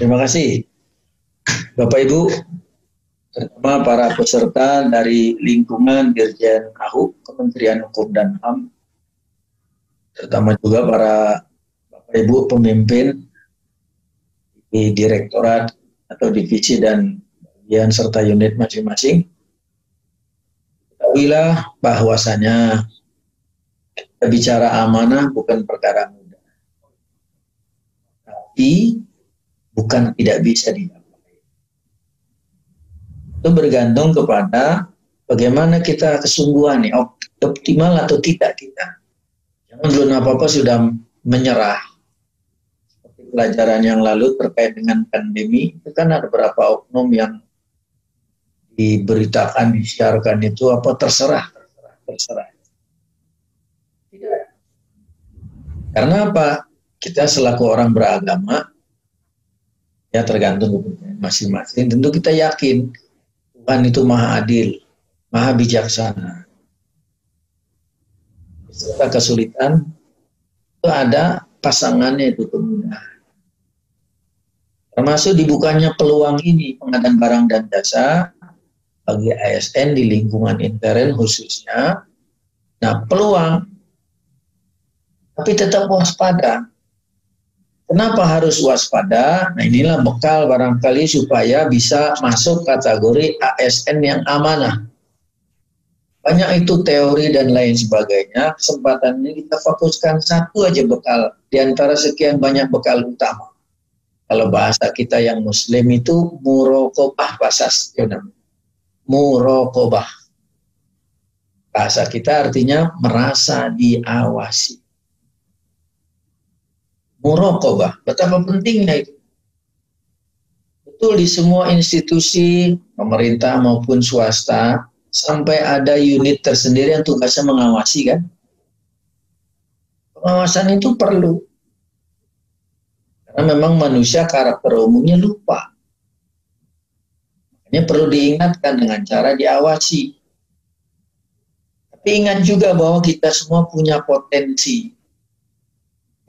Terima kasih. Bapak Ibu, terutama para peserta dari lingkungan Dirjen AHU, Kementerian Hukum dan HAM, terutama juga para Bapak Ibu pemimpin di direktorat atau divisi dan bagian serta unit masing-masing. Ketahuilah bahwasanya bicara amanah bukan perkara mudah. Tapi bukan tidak bisa didapat. Itu bergantung kepada bagaimana kita kesungguhan nih, optimal atau tidak kita. Jangan belum apa-apa sudah menyerah. Seperti pelajaran yang lalu terkait dengan pandemi, itu kan ada beberapa oknum yang diberitakan, disiarkan itu apa terserah, terserah, terserah. Karena apa? Kita selaku orang beragama, ya tergantung masing-masing. Tentu kita yakin Tuhan itu maha adil, maha bijaksana. Serta kesulitan itu ada pasangannya itu kemudahan. Termasuk dibukanya peluang ini pengadaan barang dan jasa bagi ASN di lingkungan intern khususnya. Nah peluang, tapi tetap waspada Kenapa harus waspada? Nah inilah bekal barangkali supaya bisa masuk kategori ASN yang amanah. Banyak itu teori dan lain sebagainya. Kesempatan ini kita fokuskan satu aja bekal di antara sekian banyak bekal utama. Kalau bahasa kita yang muslim itu murokobah bahasa Murokobah. Bahasa kita artinya merasa diawasi murokobah. Betapa pentingnya itu. Betul di semua institusi, pemerintah maupun swasta, sampai ada unit tersendiri yang tugasnya mengawasi kan. Pengawasan itu perlu. Karena memang manusia karakter umumnya lupa. Makanya perlu diingatkan dengan cara diawasi. Tapi ingat juga bahwa kita semua punya potensi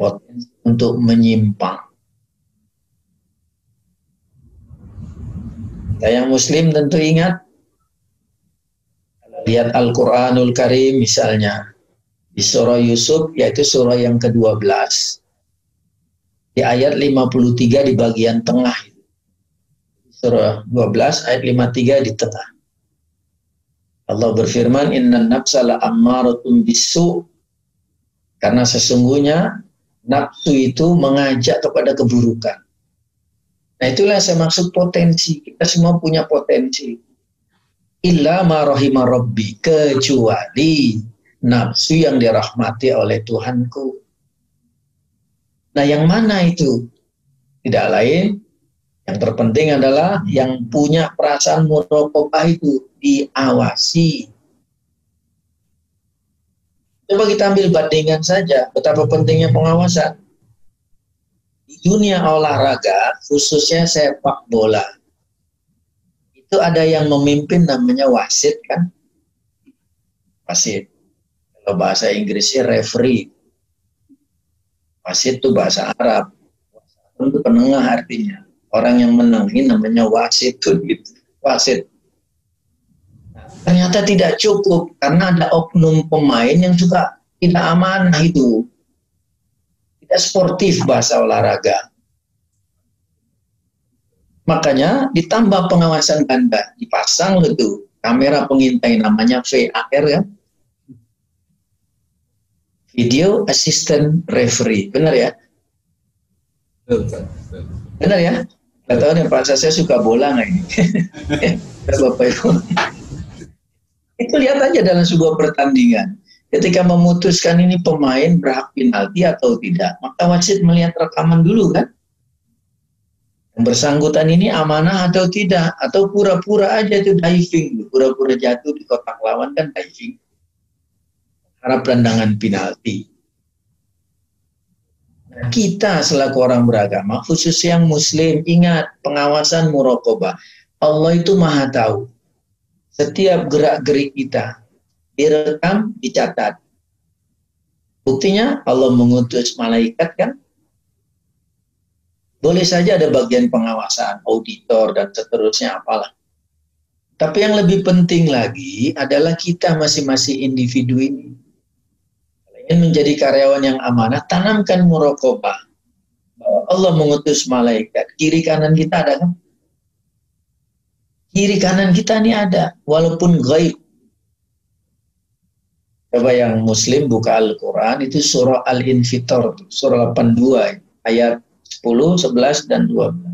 potensi untuk menyimpang. Kita yang muslim tentu ingat lihat Al-Quranul Karim misalnya di surah Yusuf yaitu surah yang ke-12 di ayat 53 di bagian tengah. Surah 12 ayat 53 di tengah. Allah berfirman inna nafsa la ammaratun bisu karena sesungguhnya nafsu itu mengajak kepada keburukan. Nah itulah yang saya maksud potensi. Kita semua punya potensi. Illa marahimah rabbi. Kecuali nafsu yang dirahmati oleh Tuhanku. Nah yang mana itu? Tidak lain. Yang terpenting adalah yang punya perasaan murokobah itu diawasi, Coba kita ambil bandingan saja betapa pentingnya pengawasan. Di dunia olahraga, khususnya sepak bola, itu ada yang memimpin namanya wasit kan? Wasit. Kalau bahasa Inggrisnya referee. Wasit itu bahasa Arab. Itu penengah artinya. Orang yang menang ini namanya wasit gitu. Wasit ternyata tidak cukup karena ada oknum pemain yang juga tidak amanah itu. Tidak sportif bahasa olahraga. Makanya ditambah pengawasan ganda, dipasang itu kamera pengintai namanya VAR ya. Video Assistant Referee, benar ya? Benar ya? Gak tahu nih Pak saya suka bola nggak ini? Bapak Ibu. Itu lihat aja dalam sebuah pertandingan. Ketika memutuskan ini pemain berhak penalti atau tidak, maka wasit melihat rekaman dulu kan. Yang bersangkutan ini amanah atau tidak, atau pura-pura aja itu diving, pura-pura jatuh di kotak lawan kan diving. Harap tendangan penalti. Nah, kita selaku orang beragama, khusus yang muslim, ingat pengawasan murokobah. Allah itu maha tahu setiap gerak-gerik kita direkam, dicatat. Buktinya Allah mengutus malaikat kan Boleh saja ada bagian pengawasan, auditor, dan seterusnya apalah. Tapi yang lebih penting lagi adalah kita masing-masing individu ini. Ingin menjadi karyawan yang amanah, tanamkan murokobah. Allah mengutus malaikat. Kiri kanan kita ada kan? Kiri kanan kita ini ada, walaupun gaib. Coba yang muslim buka Al-Quran, itu surah Al-Infitor, surah 82, ayat 10, 11, dan 12.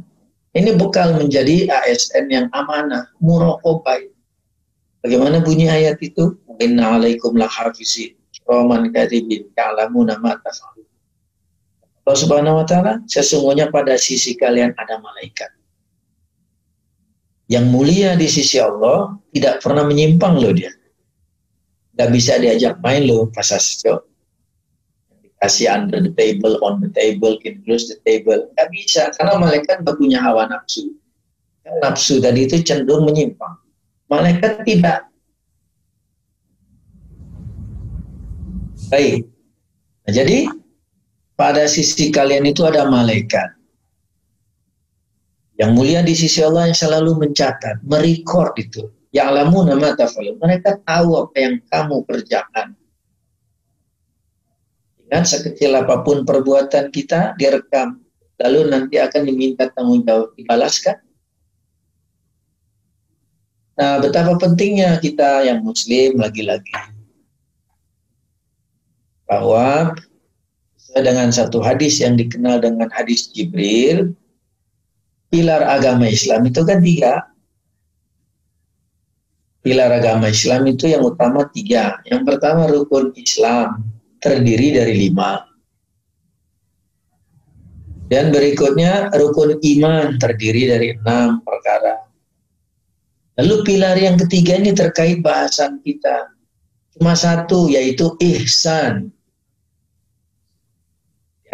Ini bekal menjadi ASN yang amanah, murokobah. Bagaimana bunyi ayat itu? Inna alaikum lahafizin, roman katibin, ka'lamuna ma Allah subhanahu wa ta'ala, sesungguhnya pada sisi kalian ada malaikat. Yang mulia di sisi Allah, tidak pernah menyimpang loh dia. Gak bisa diajak main loh pas asjo. Kasih under the table, on the table, include the table. Gak bisa, karena malaikat gak punya hawa nafsu. Nafsu tadi itu cenderung menyimpang. Malaikat tidak. Baik. Nah, jadi pada sisi kalian itu ada malaikat. Yang mulia di sisi Allah yang selalu mencatat, merekod itu Ya'lamu nama tafalu. Mereka tahu apa yang kamu kerjakan. Dengan sekecil apa pun perbuatan kita direkam. Lalu nanti akan diminta tanggung jawab dibalaskan. Nah, betapa pentingnya kita yang muslim lagi-lagi. Bahwa dengan satu hadis yang dikenal dengan hadis Jibril, pilar agama Islam itu kan tiga pilar agama Islam itu yang utama tiga. Yang pertama rukun Islam terdiri dari lima. Dan berikutnya rukun iman terdiri dari enam perkara. Lalu pilar yang ketiga ini terkait bahasan kita. Cuma satu yaitu ihsan.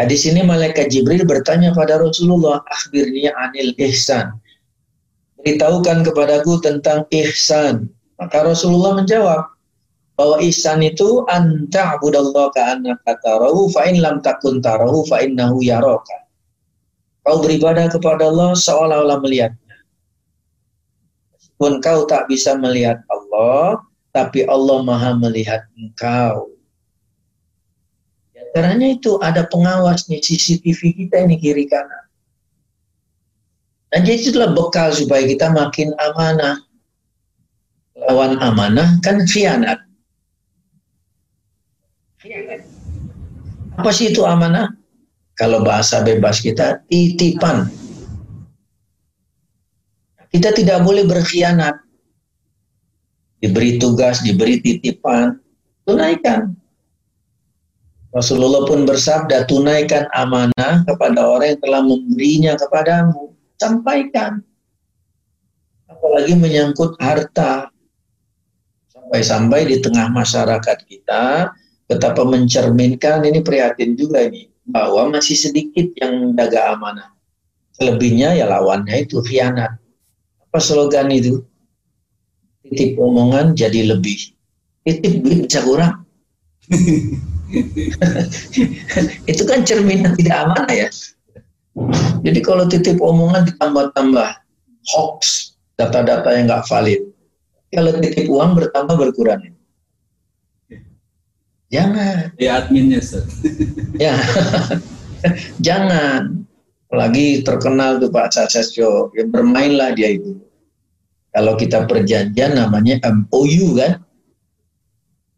Ya, di sini malaikat Jibril bertanya pada Rasulullah, akhirnya anil ihsan. Beritahukan kepadaku tentang ihsan. Maka Rasulullah menjawab bahwa ihsan itu anta abudallah ka'annaka tarahu fa in lam takun tarahu fa innahu yaraka. Kau beribadah kepada Allah seolah-olah melihatnya. Meskipun kau tak bisa melihat Allah, tapi Allah maha melihat engkau. Caranya itu ada pengawasnya CCTV kita ini kiri kanan. Dan jadi itulah bekal supaya kita makin amanah lawan amanah kan khianat. Apa sih itu amanah? Kalau bahasa bebas kita, titipan. Kita tidak boleh berkhianat. Diberi tugas, diberi titipan, tunaikan. Rasulullah pun bersabda, tunaikan amanah kepada orang yang telah memberinya kepadamu. Sampaikan. Apalagi menyangkut harta, sampai-sampai di tengah masyarakat kita betapa mencerminkan ini prihatin juga ini bahwa masih sedikit yang jaga amanah. Selebihnya ya lawannya itu khianat. Apa slogan itu? Titip omongan jadi lebih. Titip duit bisa kurang. itu kan cerminan tidak amanah ya. Jadi kalau titip omongan ditambah-tambah hoax, data-data yang nggak valid, kalau titip uang bertambah berkurang. Jangan. Ya adminnya, Sir. ya. Jangan. Apalagi terkenal tuh Pak Sasasyo, ya bermainlah dia itu. Kalau kita perjanjian namanya MOU kan,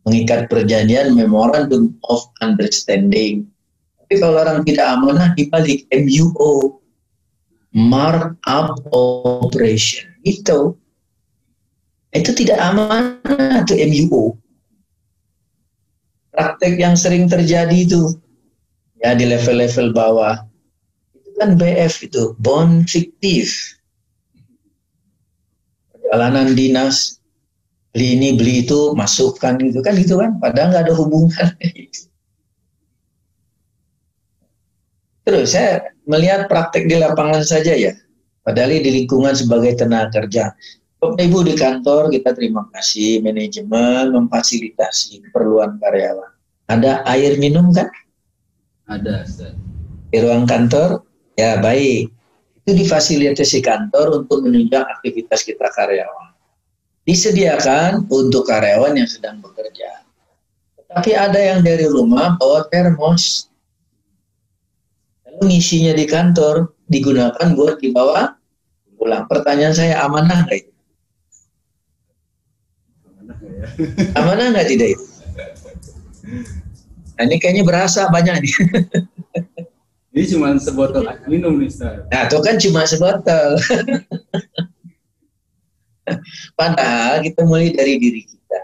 mengikat perjanjian Memorandum of Understanding. Tapi kalau orang tidak amanah dibalik MUO, Mark Up Operation. Itu itu tidak aman itu MUO. Praktek yang sering terjadi itu ya di level-level bawah itu kan BF itu bond fiktif. Perjalanan dinas beli ini beli itu masukkan gitu kan gitu kan padahal nggak ada hubungan Terus saya melihat praktek di lapangan saja ya, padahal di lingkungan sebagai tenaga kerja. Bapak Ibu di kantor kita terima kasih manajemen memfasilitasi keperluan karyawan. Ada air minum kan? Ada, Ustaz. Di ruang kantor Ya baik, itu difasilitasi kantor untuk menunjang aktivitas kita karyawan. Disediakan untuk karyawan yang sedang bekerja. Tapi ada yang dari rumah bawa termos. Lalu ngisinya di kantor digunakan buat dibawa pulang. Pertanyaan saya amanah nggak itu? Amanah nggak tidak itu? Nah, ini kayaknya berasa banyak nih. Ini cuma sebotol minum nih, Ustaz. Nah, itu kan cuma sebotol. Padahal kita mulai dari diri kita.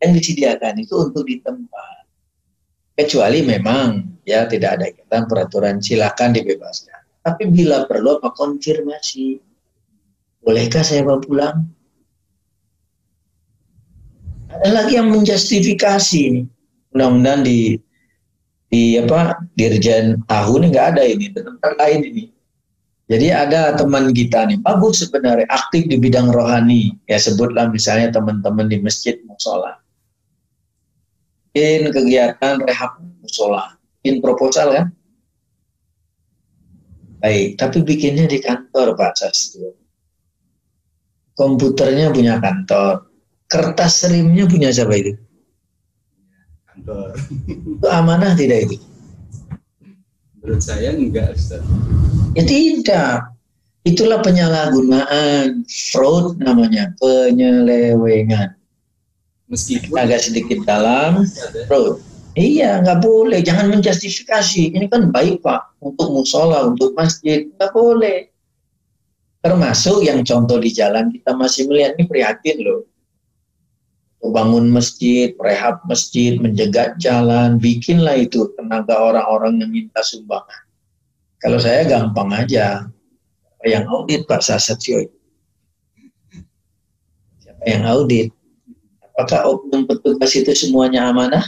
Yang disediakan itu untuk di tempat. Kecuali memang ya tidak ada ikatan peraturan silakan dibebaskan. Tapi bila perlu apa konfirmasi. Bolehkah saya bawa pulang? Ada lagi yang menjustifikasi ini. Mudah-mudahan di di apa Dirjen Ahu ini nggak ada ini, tempat lain ini. Jadi ada teman kita nih, bagus sebenarnya, aktif di bidang rohani. Ya sebutlah misalnya teman-teman di masjid musola. In kegiatan rehab musola. In proposal kan? Baik, tapi bikinnya di kantor Pak Sastro. Komputernya punya kantor. Kertas serimnya punya siapa itu? Kantor. Itu amanah tidak itu? Menurut saya enggak, Ustaz. Ya tidak. Itulah penyalahgunaan, fraud namanya, penyelewengan. Meskipun Agak sedikit dalam, fraud. Iya, nggak boleh. Jangan menjustifikasi. Ini kan baik pak untuk musola, untuk masjid, nggak boleh. Termasuk yang contoh di jalan kita masih melihat ini prihatin loh. Bangun masjid, rehab masjid, menjegat jalan, bikinlah itu tenaga orang-orang yang minta sumbangan. Kalau saya gampang aja. Yang audit Pak Sasetio? Siapa yang audit? Apakah oknum petugas itu semuanya amanah?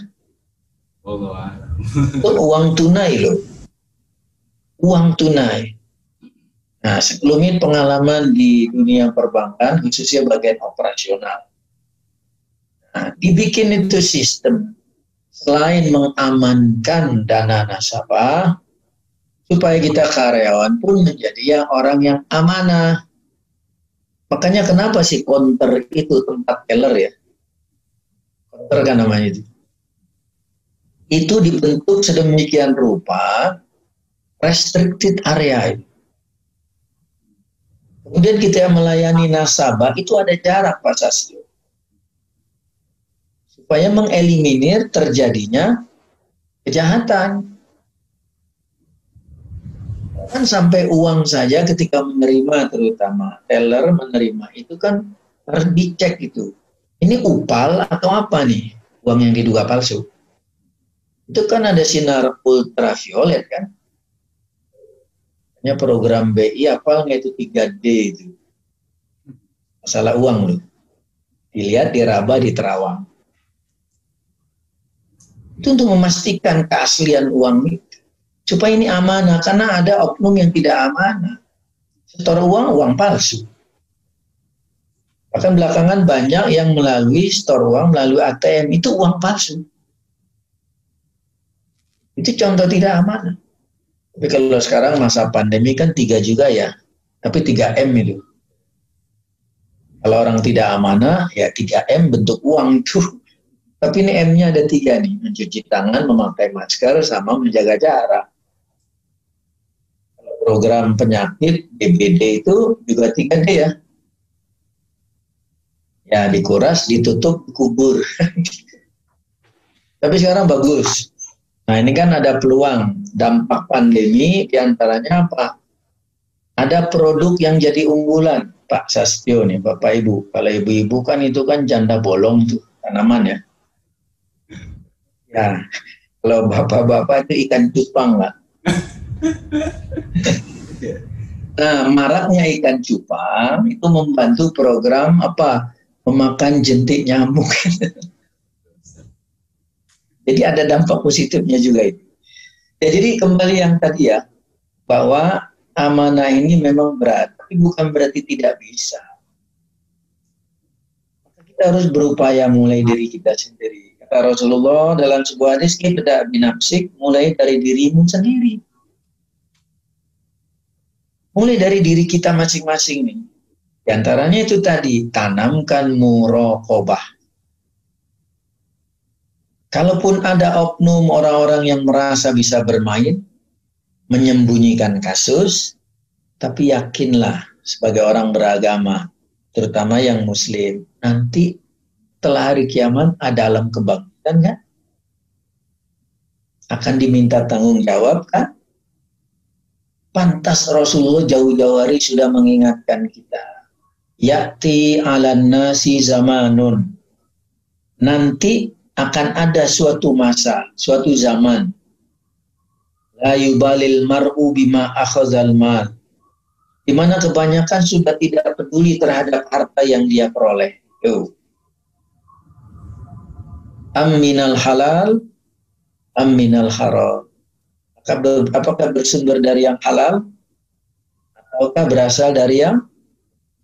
Allah Itu uang tunai loh. Uang tunai. Nah, sebelumnya pengalaman di dunia perbankan, khususnya bagian operasional. Nah, dibikin itu sistem selain mengamankan dana nasabah, supaya kita karyawan pun menjadi yang orang yang amanah. Makanya kenapa sih counter itu tempat teller ya? Counter kan namanya itu. Itu dibentuk sedemikian rupa restricted area. Kemudian kita melayani nasabah itu ada jarak Pak Sastro. Supaya mengeliminir terjadinya kejahatan kan sampai uang saja ketika menerima terutama. Teller menerima. Itu kan harus dicek itu. Ini upal atau apa nih? Uang yang diduga palsu. Itu kan ada sinar ultraviolet kan? Hanya program BI apalnya itu 3D itu. Masalah uang loh. Dilihat diraba di terawang itu untuk memastikan keaslian uang itu supaya ini amanah karena ada oknum yang tidak amanah. Setor uang uang palsu. Bahkan belakangan banyak yang melalui store uang melalui ATM itu uang palsu. Itu contoh tidak amanah. Tapi kalau sekarang masa pandemi kan tiga juga ya. Tapi 3 M itu. Kalau orang tidak amanah ya 3 M bentuk uang itu. Tapi ini M-nya ada tiga nih. Mencuci tangan memakai masker sama menjaga jarak program penyakit DBD itu juga tiga D ya. Ya dikuras, ditutup, kubur. Tapi sekarang bagus. Nah ini kan ada peluang dampak pandemi di antaranya apa? Ada produk yang jadi unggulan Pak Sastio nih Bapak Ibu. Kalau ibu-ibu kan itu kan janda bolong tuh tanaman ya. Ya kalau bapak-bapak itu ikan cupang lah. Nah, maraknya ikan cupang itu membantu program apa? Memakan jentik nyamuk. jadi ada dampak positifnya juga itu. Ya, jadi kembali yang tadi ya, bahwa amanah ini memang berat, tapi bukan berarti tidak bisa. Kita harus berupaya mulai diri kita sendiri. Kata Rasulullah dalam sebuah hadis, kita binapsik mulai dari dirimu sendiri Mulai dari diri kita masing-masing nih. Di antaranya itu tadi, tanamkan murokobah. Kalaupun ada oknum orang-orang yang merasa bisa bermain, menyembunyikan kasus, tapi yakinlah sebagai orang beragama, terutama yang muslim, nanti setelah hari kiamat ada alam kebangkitan kan? Akan diminta tanggung jawab kan? Pantas Rasulullah jauh-jauh hari sudah mengingatkan kita. Yakti ala nasi zamanun. Nanti akan ada suatu masa, suatu zaman. La yubalil mar'u bima akhazal mal. Di mana kebanyakan sudah tidak peduli terhadap harta yang dia peroleh. Yo. Aminal halal, aminal haram apakah bersumber dari yang halal ataukah berasal dari yang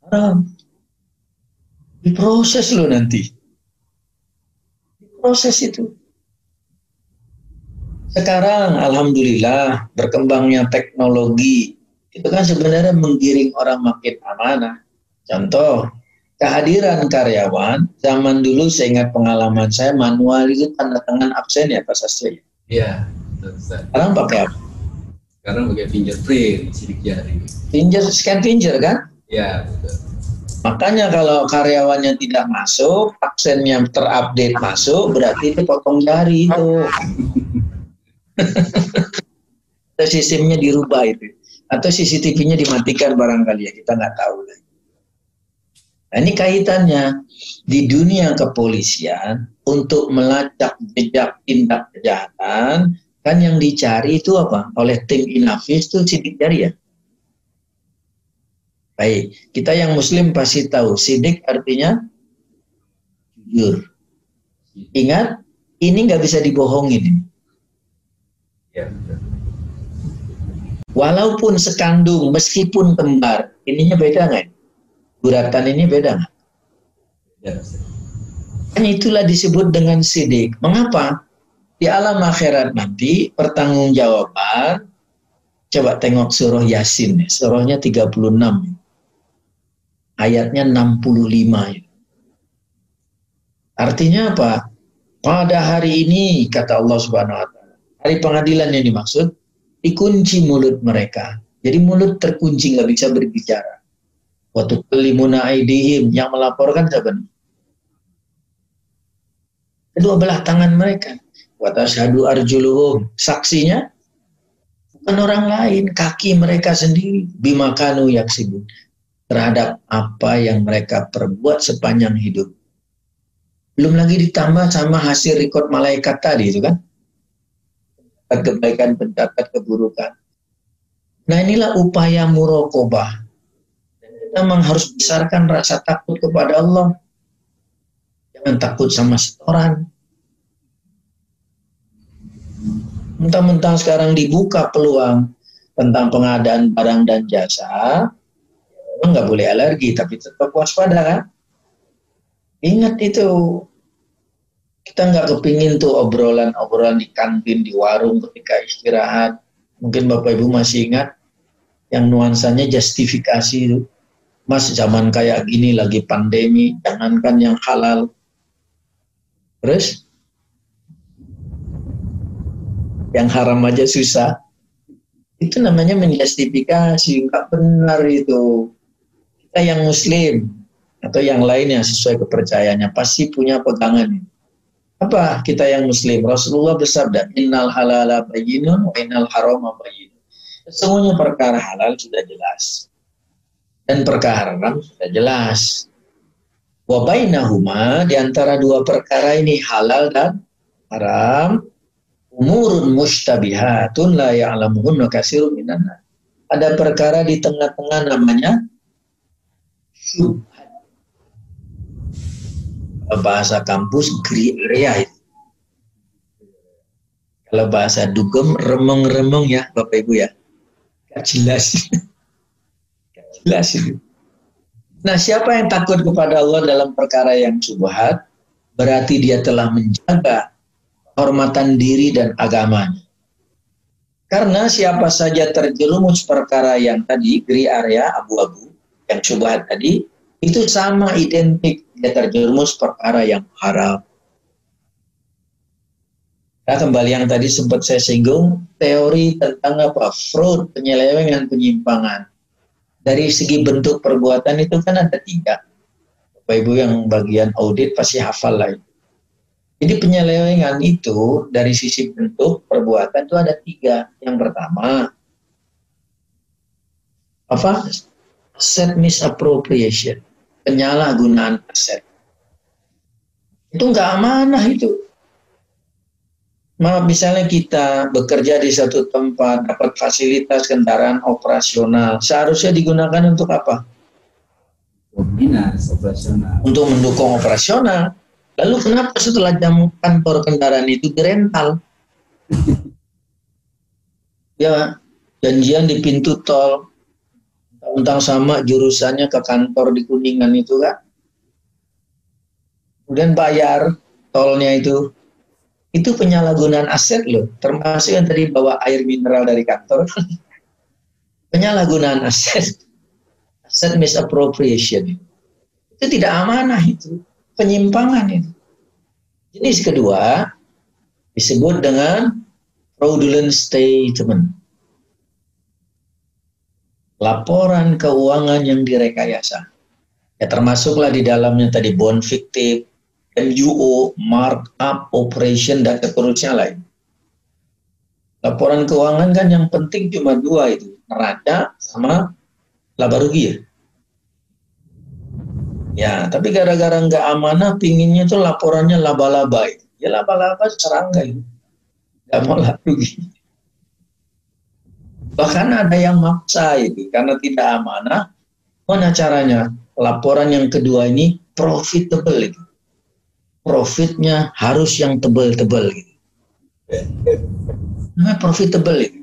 haram? Diproses lo nanti. Diproses itu. Sekarang alhamdulillah berkembangnya teknologi itu kan sebenarnya menggiring orang makin amanah. Contoh kehadiran karyawan zaman dulu saya ingat pengalaman saya manual itu tanda tangan absen ya Pak Sastri? Iya sekarang pakai apa? Sekarang pakai fingerprint, sidik jari. Finger, scan finger kan? Ya, betul. Makanya kalau karyawannya tidak masuk, absennya terupdate masuk, berarti itu potong jari itu. Sistemnya dirubah itu. Atau CCTV-nya dimatikan barangkali ya, kita nggak tahu lagi. Nah, ini kaitannya di dunia kepolisian untuk melacak jejak tindak kejahatan Kan yang dicari itu apa? Oleh tim Inafis itu sidik jari ya. Baik, kita yang muslim pasti tahu sidik artinya jujur. Ingat, ini nggak bisa dibohongin. Ya, Walaupun sekandung, meskipun kembar, ininya beda nggak? Guratan ini beda nggak? Ya, kan itulah disebut dengan sidik. Mengapa? Di alam akhirat nanti pertanggungjawaban coba tengok surah Yasin, surahnya 36. Ayatnya 65. Artinya apa? Pada hari ini kata Allah Subhanahu wa taala, hari pengadilan yang dimaksud dikunci mulut mereka. Jadi mulut terkunci nggak bisa berbicara. Waktu kelimuna aidihim yang melaporkan siapa? Kedua belah tangan mereka Watashadu arjuluhum. Saksinya bukan orang lain, kaki mereka sendiri. Bimakanu yaksibun. Terhadap apa yang mereka perbuat sepanjang hidup. Belum lagi ditambah sama hasil rekod malaikat tadi itu kan. Pencatat kebaikan, pencatat keburukan. Nah inilah upaya murokobah. Kita memang harus besarkan rasa takut kepada Allah. Jangan takut sama setoran mentang-mentang sekarang dibuka peluang tentang pengadaan barang dan jasa, memang nggak boleh alergi, tapi tetap waspada kan? Ingat itu, kita nggak kepingin tuh obrolan-obrolan di kantin, di warung ketika istirahat. Mungkin Bapak Ibu masih ingat yang nuansanya justifikasi itu. Mas zaman kayak gini lagi pandemi, jangankan yang halal. Terus yang haram aja susah. Itu namanya menjustifikasi nggak benar itu. Kita yang muslim atau yang lain yang sesuai kepercayaannya pasti punya pegangan. Apa kita yang muslim? Rasulullah bersabda innal halala bayyinun wa innal harama bayyinun. Sesungguhnya perkara halal sudah jelas. Dan perkara haram sudah jelas. Wa bainahuma di antara dua perkara ini halal dan haram umurun mustabihatun la ya'lamuhunna katsirun minan Ada perkara di tengah-tengah namanya syubhat. Bahasa kampus gray area itu. Kalau bahasa dugem remeng-remeng ya Bapak Ibu ya. Gak jelas. Gak jelas itu. Nah siapa yang takut kepada Allah dalam perkara yang subhat, berarti dia telah menjaga kehormatan diri dan agamanya. Karena siapa saja terjerumus perkara yang tadi, gri area, abu-abu, yang syubhat tadi, itu sama identik dia terjerumus perkara yang haram. Nah, kembali yang tadi sempat saya singgung, teori tentang apa? Fraud, penyelewengan, penyimpangan. Dari segi bentuk perbuatan itu kan ada tiga. Bapak Ibu yang bagian audit pasti hafal lah. Jadi penyelewengan itu dari sisi bentuk perbuatan itu ada tiga. Yang pertama, apa? Set misappropriation, penyalahgunaan aset. Itu nggak amanah itu. Maaf, misalnya kita bekerja di satu tempat, dapat fasilitas kendaraan operasional, seharusnya digunakan untuk apa? operasional. Untuk mendukung operasional Lalu kenapa setelah jam kantor kendaraan itu dirental? ya, janjian di pintu tol, tentang sama jurusannya ke kantor di Kuningan itu kan. Kemudian bayar tolnya itu. Itu penyalahgunaan aset loh, termasuk yang tadi bawa air mineral dari kantor. penyalahgunaan aset. Aset misappropriation. Itu tidak amanah itu penyimpangan itu. Jenis kedua disebut dengan fraudulent statement. Laporan keuangan yang direkayasa. Ya termasuklah di dalamnya tadi bond fiktif, MUO, markup, operation, dan seterusnya lain. Laporan keuangan kan yang penting cuma dua itu, neraca sama laba rugi ya. Ya, tapi gara-gara nggak amanah, pinginnya tuh laporannya laba-laba. Ya laba-laba serangga itu. Nggak mau rugi. Bahkan ada yang maksa itu karena tidak amanah. Mana caranya? Laporan yang kedua ini profitable itu. Profitnya harus yang tebal-tebal gitu. Nah, profitable itu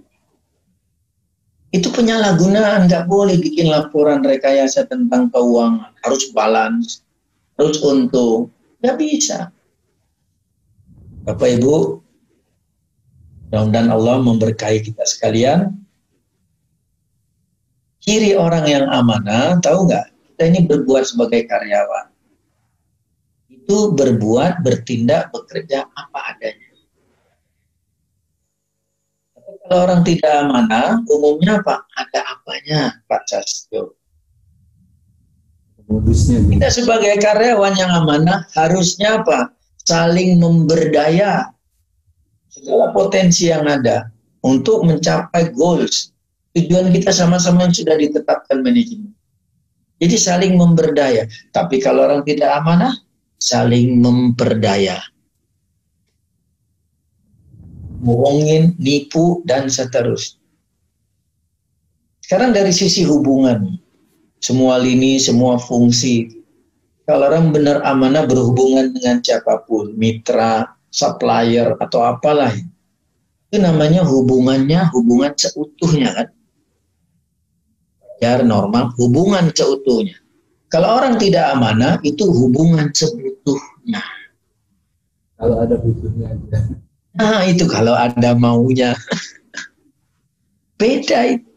itu penyalahgunaan nggak boleh bikin laporan rekayasa tentang keuangan. Harus balance harus untung nggak bisa. Bapak Ibu mudah-mudahan Allah memberkahi kita sekalian. Ciri orang yang amanah tahu nggak? Kita ini berbuat sebagai karyawan. Itu berbuat bertindak bekerja apa adanya kalau orang tidak amanah, umumnya apa? Ada apanya, Pak Sastro? Modusnya. Kita sebagai karyawan yang amanah harusnya apa? Saling memberdaya segala potensi yang ada untuk mencapai goals. Tujuan kita sama-sama yang sudah ditetapkan manajemen. Jadi saling memberdaya. Tapi kalau orang tidak amanah, saling memperdaya bohongin, nipu, dan seterusnya. Sekarang dari sisi hubungan, semua lini, semua fungsi. Kalau orang benar amanah berhubungan dengan siapa pun, mitra, supplier, atau apalah. Itu namanya hubungannya, hubungan seutuhnya kan. Ya normal, hubungan seutuhnya. Kalau orang tidak amanah, itu hubungan seutuhnya. Kalau ada butuhnya aja. Nah itu kalau ada maunya. Beda itu.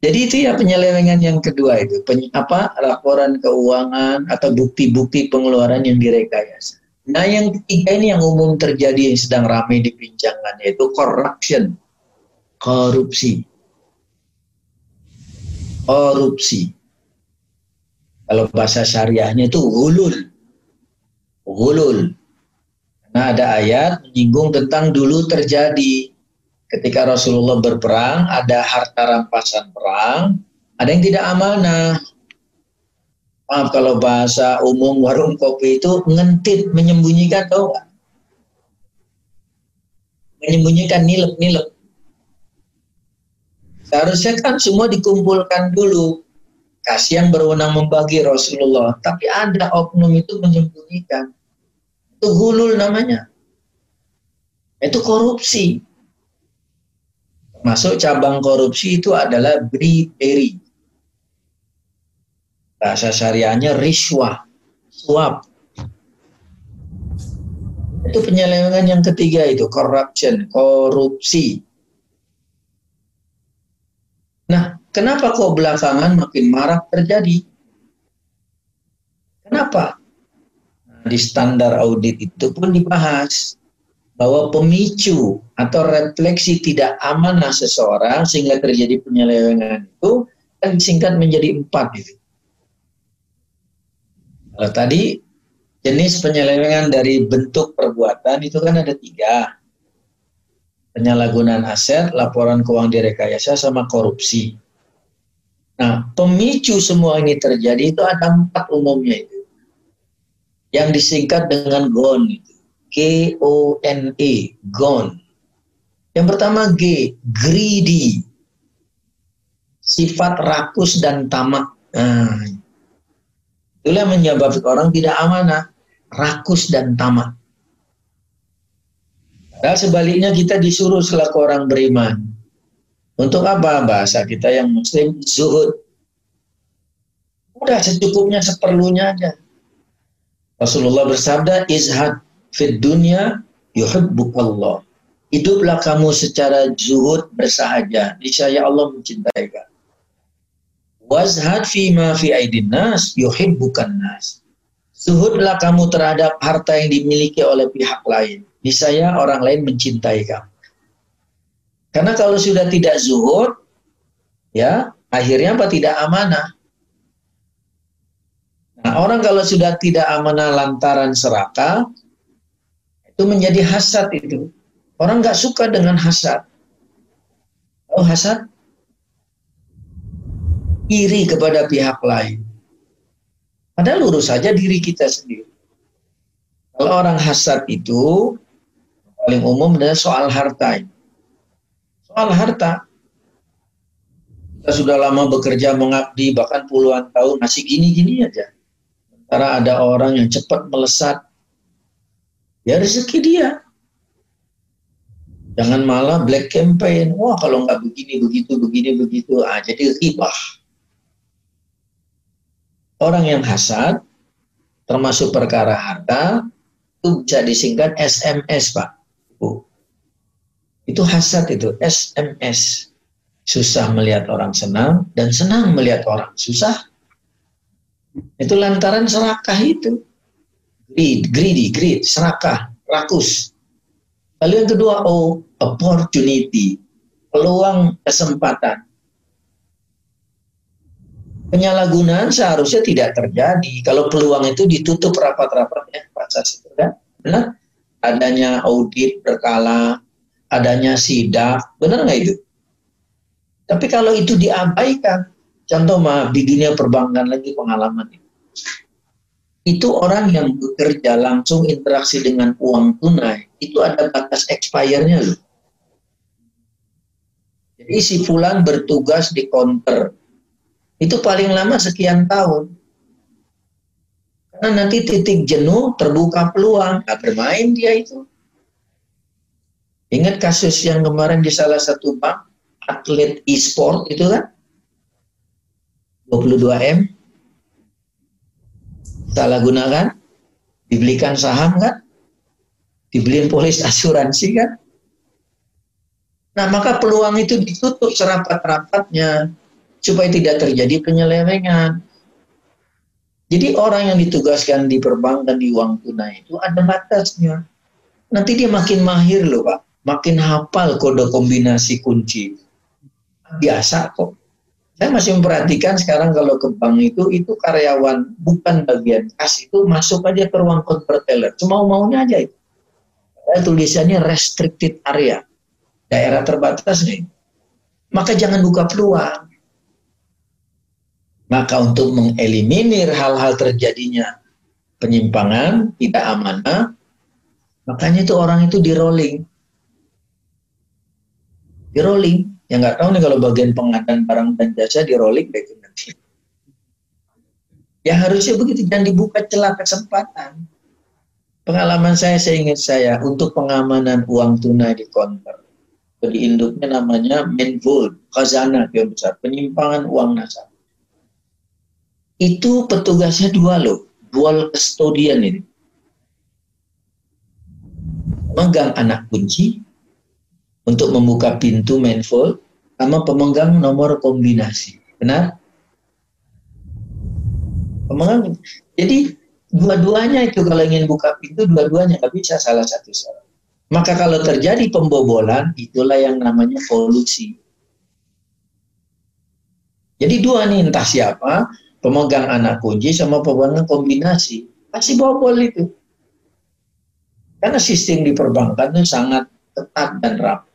Jadi itu ya penyelewengan yang kedua itu. Pen, apa laporan keuangan atau bukti-bukti pengeluaran yang direkayasa. Nah yang ketiga ini yang umum terjadi yang sedang ramai dibincangkan yaitu corruption. Korupsi. Korupsi. Kalau bahasa syariahnya itu hulul. Hulul Nah ada ayat menyinggung tentang dulu terjadi ketika Rasulullah berperang, ada harta rampasan perang, ada yang tidak amanah. Maaf kalau bahasa umum warung kopi itu ngentit, menyembunyikan tahu nggak? Menyembunyikan nilep-nilep. Seharusnya kan semua dikumpulkan dulu. Kasih yang berwenang membagi Rasulullah. Tapi ada oknum itu menyembunyikan itu gulul namanya. Itu korupsi. Masuk cabang korupsi itu adalah bribery. Bahasa syariahnya riswah, suap. Itu penyelewengan yang ketiga itu, corruption, korupsi. Nah, kenapa kok belakangan makin marak terjadi? Kenapa? Di standar audit itu pun dibahas bahwa pemicu atau refleksi tidak amanah seseorang sehingga terjadi penyelewengan itu kan disingkat menjadi empat itu. Kalau tadi jenis penyelewengan dari bentuk perbuatan itu kan ada tiga. Penyalahgunaan aset, laporan keuangan direkayasa, sama korupsi. Nah, pemicu semua ini terjadi itu ada empat umumnya itu yang disingkat dengan GON itu. G-O-N-E, GON. Yang pertama G, greedy. Sifat rakus dan tamak. Nah, itulah menyebabkan orang tidak amanah, rakus dan tamak. Sebaliknya kita disuruh selaku orang beriman. Untuk apa bahasa kita yang muslim? Zuhud. Udah secukupnya, seperlunya aja Rasulullah bersabda, izhad fid dunya yuhibbukallah. Hiduplah kamu secara zuhud bersahaja. Niscaya Allah mencintai kamu. Wazhad fi ma fi aidin nas yuhibbukan nas. Zuhudlah kamu terhadap harta yang dimiliki oleh pihak lain. Niscaya orang lain mencintai kamu. Karena kalau sudah tidak zuhud, ya akhirnya apa tidak amanah. Nah, orang kalau sudah tidak amanah lantaran serakah, itu menjadi hasad itu. Orang nggak suka dengan hasad. Oh hasad? Iri kepada pihak lain. Padahal lurus saja diri kita sendiri. Kalau orang hasad itu, paling umum adalah soal harta. Soal harta. Kita sudah lama bekerja mengabdi, bahkan puluhan tahun, masih gini-gini aja karena ada orang yang cepat melesat, ya rezeki dia. Jangan malah black campaign. Wah kalau nggak begini, begitu, begini, begitu. Ah, jadi ribah. Orang yang hasad, termasuk perkara harta, itu bisa disingkat SMS, Pak. Bu. Itu hasad itu, SMS. Susah melihat orang senang, dan senang melihat orang susah. Itu lantaran serakah itu. Greed, greedy, greed, serakah, rakus. Lalu yang kedua, oh, opportunity, peluang kesempatan. Penyalahgunaan seharusnya tidak terjadi kalau peluang itu ditutup rapat-rapatnya Sas itu kan. Benar? Adanya audit berkala, adanya sidak, benar nggak itu? Tapi kalau itu diabaikan, Contoh mah di dunia perbankan lagi pengalaman itu. Itu orang yang bekerja langsung interaksi dengan uang tunai, itu ada batas expire-nya loh. Jadi si Fulan bertugas di counter, itu paling lama sekian tahun. Karena nanti titik jenuh, terbuka peluang, gak bermain dia itu. Ingat kasus yang kemarin di salah satu bank, atlet e-sport itu kan? 22M salah gunakan. Dibelikan saham kan? Dibeliin polis asuransi kan? Nah maka peluang itu ditutup serapat-rapatnya supaya tidak terjadi penyelewengan. Jadi orang yang ditugaskan di perbankan di uang tunai itu ada batasnya. Nanti dia makin mahir loh pak. Makin hafal kode kombinasi kunci. Biasa kok saya masih memperhatikan sekarang kalau ke bank itu, itu karyawan bukan bagian kas itu masuk aja ke ruang convert teller. Cuma maunya aja itu. Tulisannya restricted area. Daerah terbatas nih. Maka jangan buka peluang. Maka untuk mengeliminir hal-hal terjadinya penyimpangan, tidak amanah, makanya itu orang itu di rolling. Di rolling yang nggak tahu nih kalau bagian pengadaan barang dan jasa di rolling baik nanti. Ya harusnya begitu, jangan dibuka celah kesempatan. Pengalaman saya, saya ingat saya, untuk pengamanan uang tunai di konter. Di induknya namanya Menvold, khazanah yang besar, penyimpangan uang nasabah. Itu petugasnya dua loh, dual custodian ini. Megang anak kunci, untuk membuka pintu manifold sama pemegang nomor kombinasi. Benar? Pemegang. Jadi dua-duanya itu kalau ingin buka pintu dua-duanya nggak bisa salah satu salah. Maka kalau terjadi pembobolan itulah yang namanya kolusi. Jadi dua nih entah siapa pemegang anak kunci sama pemegang kombinasi pasti bobol itu. Karena sistem di perbankan itu sangat ketat dan rapi.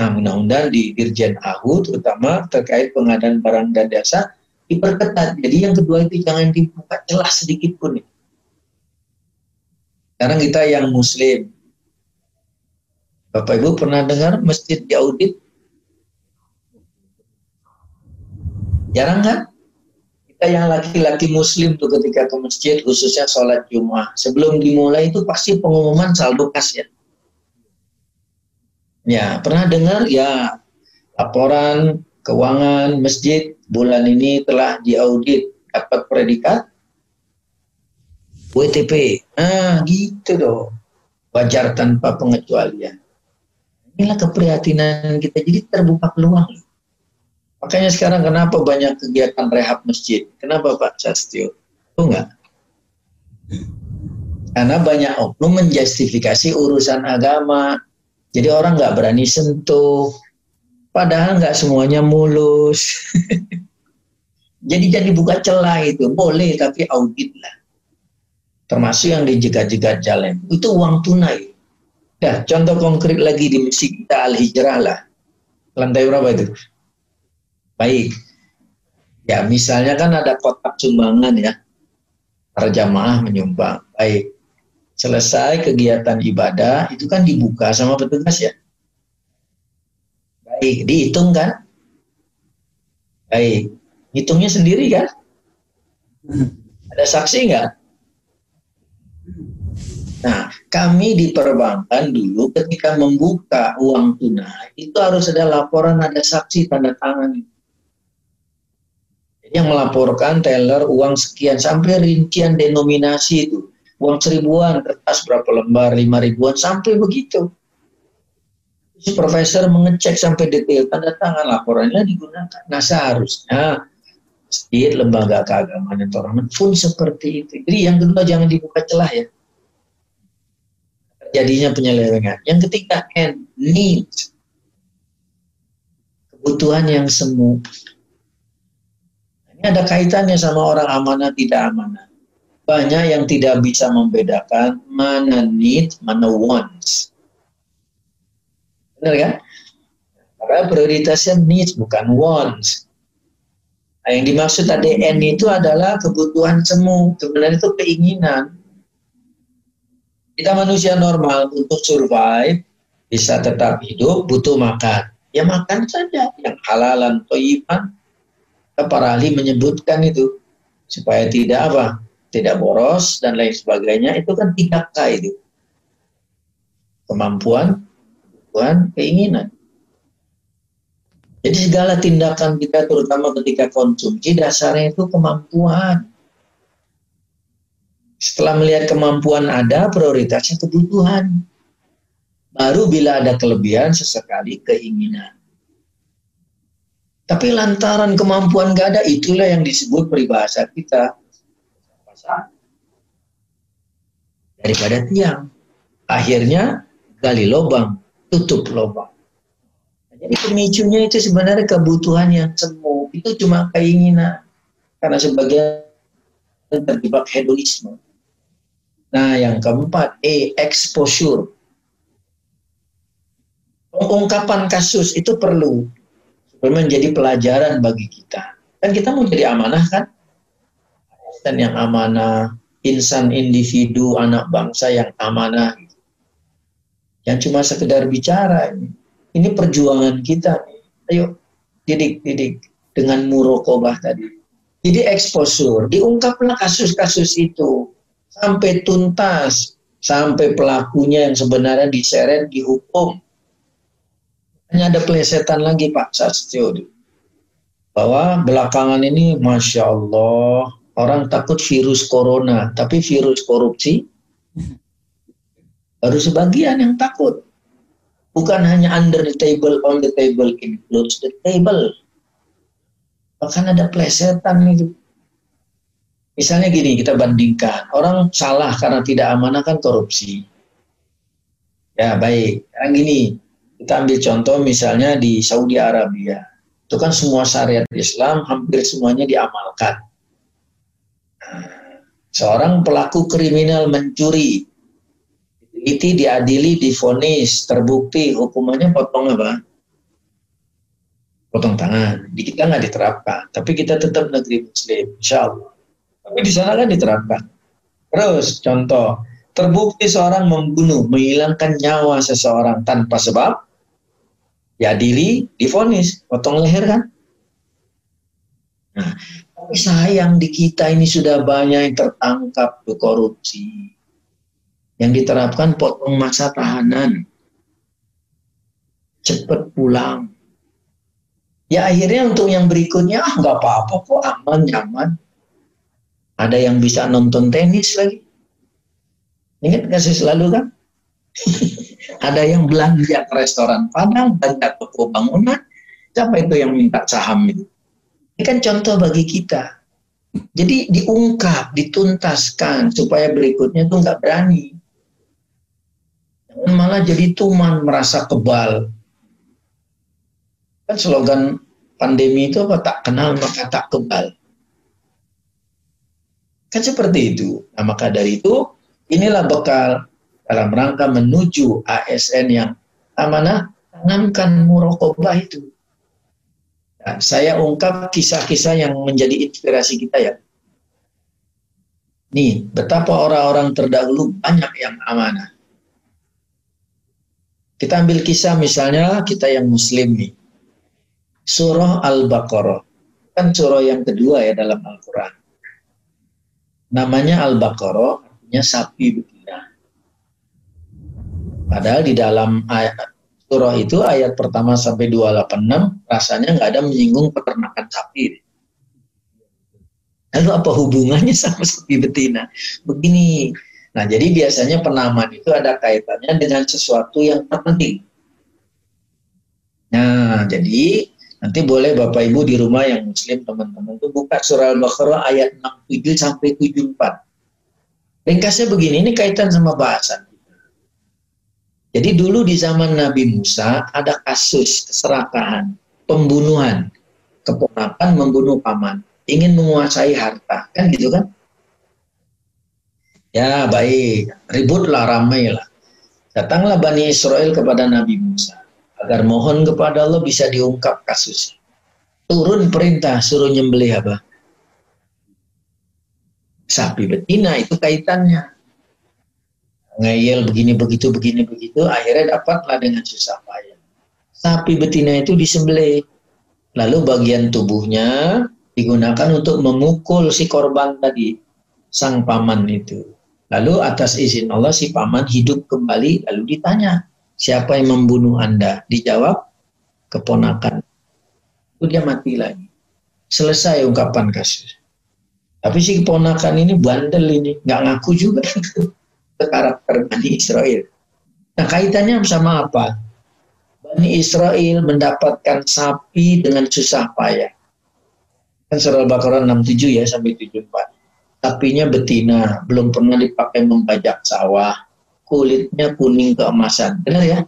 Nah, undang-undang di Dirjen AHU terutama terkait pengadaan barang dan jasa diperketat. Jadi yang kedua itu jangan dibuka celah sedikit pun. Sekarang kita yang muslim. Bapak Ibu pernah dengar masjid diaudit? Jarang kan? kita yang laki-laki muslim tuh ketika ke masjid khususnya sholat Jumat sebelum dimulai itu pasti pengumuman saldo kas ya ya pernah dengar ya laporan keuangan masjid bulan ini telah diaudit dapat predikat WTP ah gitu dong wajar tanpa pengecualian inilah keprihatinan kita jadi terbuka peluang Makanya sekarang kenapa banyak kegiatan rehab masjid? Kenapa Pak Sastio? Itu enggak? Karena banyak oknum menjustifikasi urusan agama. Jadi orang nggak berani sentuh. Padahal nggak semuanya mulus. Jadi jadi buka celah itu boleh tapi audit lah. Termasuk yang dijegat-jegat jalan. Itu uang tunai. Nah, contoh konkret lagi di masjid kita Al-Hijrah lah. Lantai berapa itu? Baik. Ya, misalnya kan ada kotak sumbangan ya. Para jamaah menyumbang. Baik. Selesai kegiatan ibadah, itu kan dibuka sama petugas ya. Baik, dihitung kan? Baik. Hitungnya sendiri kan? Ada saksi nggak? Nah, kami di perbankan dulu ketika membuka uang tunai itu harus ada laporan, ada saksi tanda tangan yang melaporkan teller uang sekian sampai rincian denominasi itu uang seribuan kertas berapa lembar lima ribuan sampai begitu. Si profesor mengecek sampai detail tanda tangan laporannya digunakan. Nah seharusnya masjid lembaga keagamaan dan orang pun seperti itu. Jadi yang kedua jangan dibuka celah ya. Jadinya penyelewengan. Yang ketiga N need kebutuhan yang semu. Ini ada kaitannya sama orang amanah tidak amanah. Banyak yang tidak bisa membedakan mana need, mana wants. Benar kan? Karena prioritasnya needs bukan wants. Nah, yang dimaksud ADN itu adalah kebutuhan semu. Sebenarnya itu keinginan. Kita manusia normal untuk survive, bisa tetap hidup, butuh makan. Ya makan saja, yang halalan, toyiban, para ahli menyebutkan itu supaya tidak apa tidak boros dan lain sebagainya itu kan tidak K itu kemampuan kebutuhan keinginan. Jadi segala tindakan kita terutama ketika konsumsi dasarnya itu kemampuan. Setelah melihat kemampuan ada prioritasnya kebutuhan. Baru bila ada kelebihan sesekali keinginan. Tapi lantaran kemampuan gak ada, itulah yang disebut peribahasa kita. Daripada tiang. Akhirnya gali lubang, tutup lubang. Jadi pemicunya itu sebenarnya kebutuhan yang semu. Itu cuma keinginan. Karena sebagian terjebak hedonisme. Nah, yang keempat, E, exposure. Pengungkapan kasus itu perlu menjadi pelajaran bagi kita. Dan kita mau jadi amanah kan? Dan yang amanah, insan individu, anak bangsa yang amanah. Yang cuma sekedar bicara ini. Perjuangan kita. Ayo, didik-didik dengan murokobah tadi. Jadi exposure, diungkaplah kasus-kasus itu sampai tuntas, sampai pelakunya yang sebenarnya diseret dihukum hanya ada pelesetan lagi Pak Sastio. Bahwa belakangan ini Masya Allah orang takut virus corona. Tapi virus korupsi baru sebagian yang takut. Bukan hanya under the table, on the table, includes the table. Bahkan ada plesetan itu. Misalnya gini, kita bandingkan. Orang salah karena tidak amanah kan korupsi. Ya baik, yang gini, kita ambil contoh misalnya di Saudi Arabia. Itu kan semua syariat Islam hampir semuanya diamalkan. Seorang pelaku kriminal mencuri, itu diadili, difonis, terbukti, hukumannya potong apa? Potong tangan. Di kita nggak diterapkan, tapi kita tetap negeri Muslim, insya Allah. Tapi di sana kan diterapkan. Terus contoh, terbukti seorang membunuh, menghilangkan nyawa seseorang tanpa sebab, diadili, difonis, potong leher kan? Nah, tapi sayang di kita ini sudah banyak yang tertangkap korupsi. Yang diterapkan potong masa tahanan. Cepat pulang. Ya akhirnya untuk yang berikutnya, ah nggak apa-apa kok aman, nyaman. Ada yang bisa nonton tenis lagi. Ingat kasih selalu kan? Ada yang belanja ke restoran Padang, belanja toko bangunan. Siapa itu yang minta saham itu? Ini kan contoh bagi kita. Jadi diungkap, dituntaskan supaya berikutnya tuh nggak berani. Jangan malah jadi tuman merasa kebal. Kan slogan pandemi itu apa? Tak kenal maka tak kebal. Kan seperti itu. Nah maka dari itu inilah bekal dalam rangka menuju ASN yang amanah, tanamkan murokobah itu. Nah, saya ungkap kisah-kisah yang menjadi inspirasi kita ya. Nih, betapa orang-orang terdahulu banyak yang amanah. Kita ambil kisah misalnya kita yang muslim nih. Surah Al-Baqarah. Kan surah yang kedua ya dalam Al-Quran. Namanya Al-Baqarah, artinya sapi betina. Padahal di dalam ayat, surah itu ayat pertama sampai 286 rasanya nggak ada menyinggung peternakan sapi. Lalu apa hubungannya sama sapi betina? Begini, nah jadi biasanya penamaan itu ada kaitannya dengan sesuatu yang terpenting. Nah, jadi nanti boleh Bapak Ibu di rumah yang muslim teman-teman itu buka surah Al-Baqarah ayat 67 sampai 74. Ringkasnya begini, ini kaitan sama bahasan. Jadi dulu di zaman Nabi Musa ada kasus keserakahan, pembunuhan, keponakan membunuh paman, ingin menguasai harta, kan gitu kan? Ya baik, ributlah ramailah. Datanglah Bani Israel kepada Nabi Musa agar mohon kepada Allah bisa diungkap kasus. Turun perintah suruh nyembelih apa? Sapi betina itu kaitannya ngeyel begini begitu begini begitu akhirnya dapatlah dengan susah payah. Sapi betina itu disembelih. Lalu bagian tubuhnya digunakan untuk memukul si korban tadi sang paman itu. Lalu atas izin Allah si paman hidup kembali lalu ditanya siapa yang membunuh anda? Dijawab keponakan. Itu dia mati lagi. Selesai ungkapan kasus. Tapi si keponakan ini bandel ini nggak ngaku juga karakter Bani Israel. Nah kaitannya sama apa? Bani Israel mendapatkan sapi dengan susah payah. Kan surah Al-Baqarah 67 ya sampai 74. Sapinya betina, belum pernah dipakai membajak sawah, kulitnya kuning keemasan. Benar ya?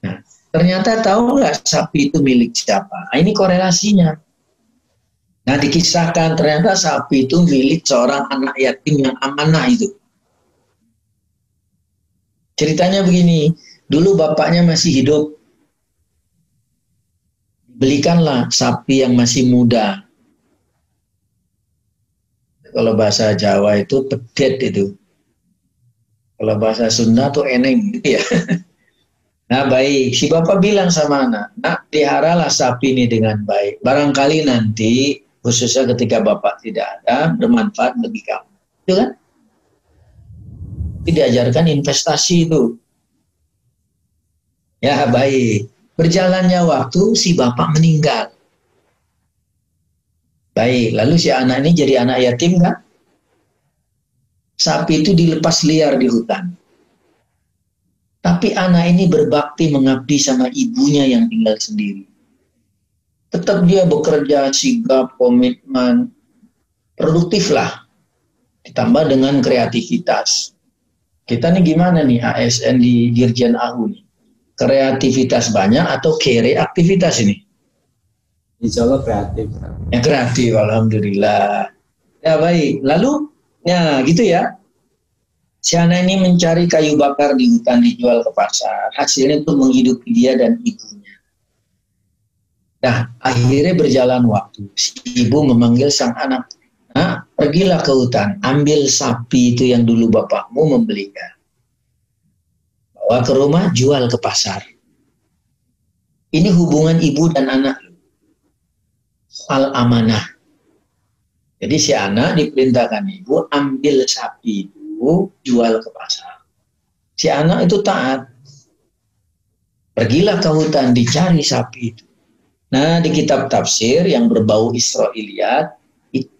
Nah, ternyata tahu nggak sapi itu milik siapa? Nah, ini korelasinya. Nah, dikisahkan ternyata sapi itu milik seorang anak yatim yang amanah itu. Ceritanya begini, dulu bapaknya masih hidup. Belikanlah sapi yang masih muda. Kalau bahasa Jawa itu pedet itu. Kalau bahasa Sunda tuh eneng gitu ya. Nah baik, si bapak bilang sama anak, nak peliharalah sapi ini dengan baik. Barangkali nanti, khususnya ketika bapak tidak ada, bermanfaat bagi kamu. Itu kan? Diajarkan investasi itu. Ya baik. Berjalannya waktu si bapak meninggal. Baik, lalu si anak ini jadi anak yatim kan? Sapi itu dilepas liar di hutan. Tapi anak ini berbakti mengabdi sama ibunya yang tinggal sendiri. Tetap dia bekerja, sigap, komitmen, produktif lah. Ditambah dengan kreativitas. Kita nih gimana nih ASN di Dirjen AHU nih? Kreativitas banyak atau kere aktivitas ini? Insya Allah kreatif. Ya kreatif, Alhamdulillah. Ya baik. Lalu, ya gitu ya. Si anak ini mencari kayu bakar di hutan dijual ke pasar. Hasilnya untuk menghidupi dia dan ibunya. Nah, akhirnya berjalan waktu. Si ibu memanggil sang anak. Nah, pergilah ke hutan, ambil sapi itu yang dulu bapakmu membelikan. Bawa ke rumah, jual ke pasar. Ini hubungan ibu dan anak. Soal amanah. Jadi si anak diperintahkan ibu ambil sapi itu jual ke pasar. Si anak itu taat. Pergilah ke hutan dicari sapi itu. Nah di kitab tafsir yang berbau Israiliyat,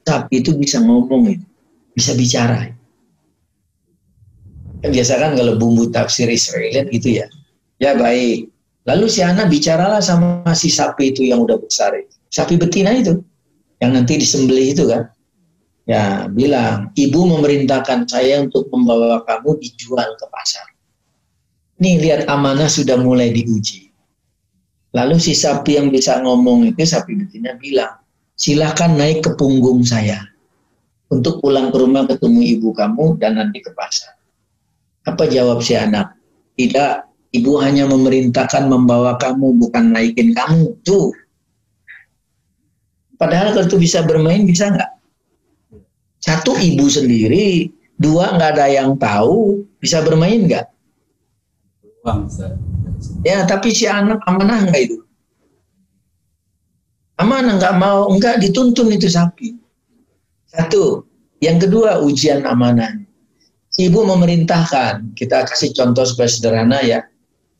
sapi itu bisa ngomong itu, bisa bicara. Kan biasa kan kalau bumbu tafsir Israiliyat gitu ya. Ya baik. Lalu si anak bicaralah sama si sapi itu yang udah besar itu. Sapi betina itu. Yang nanti disembelih itu kan ya bilang ibu memerintahkan saya untuk membawa kamu dijual ke pasar. Nih lihat amanah sudah mulai diuji. Lalu si sapi yang bisa ngomong itu sapi betina bilang, silahkan naik ke punggung saya untuk pulang ke rumah ketemu ibu kamu dan nanti ke pasar. Apa jawab si anak? Tidak, ibu hanya memerintahkan membawa kamu bukan naikin kamu. Tuh. Padahal kalau itu bisa bermain bisa nggak? Satu ibu sendiri, dua nggak ada yang tahu, bisa bermain nggak? Ya, tapi si anak amanah nggak itu? Amanah nggak mau, nggak dituntun itu sapi. Satu. Yang kedua, ujian amanah. Ibu memerintahkan, kita kasih contoh supaya sederhana ya,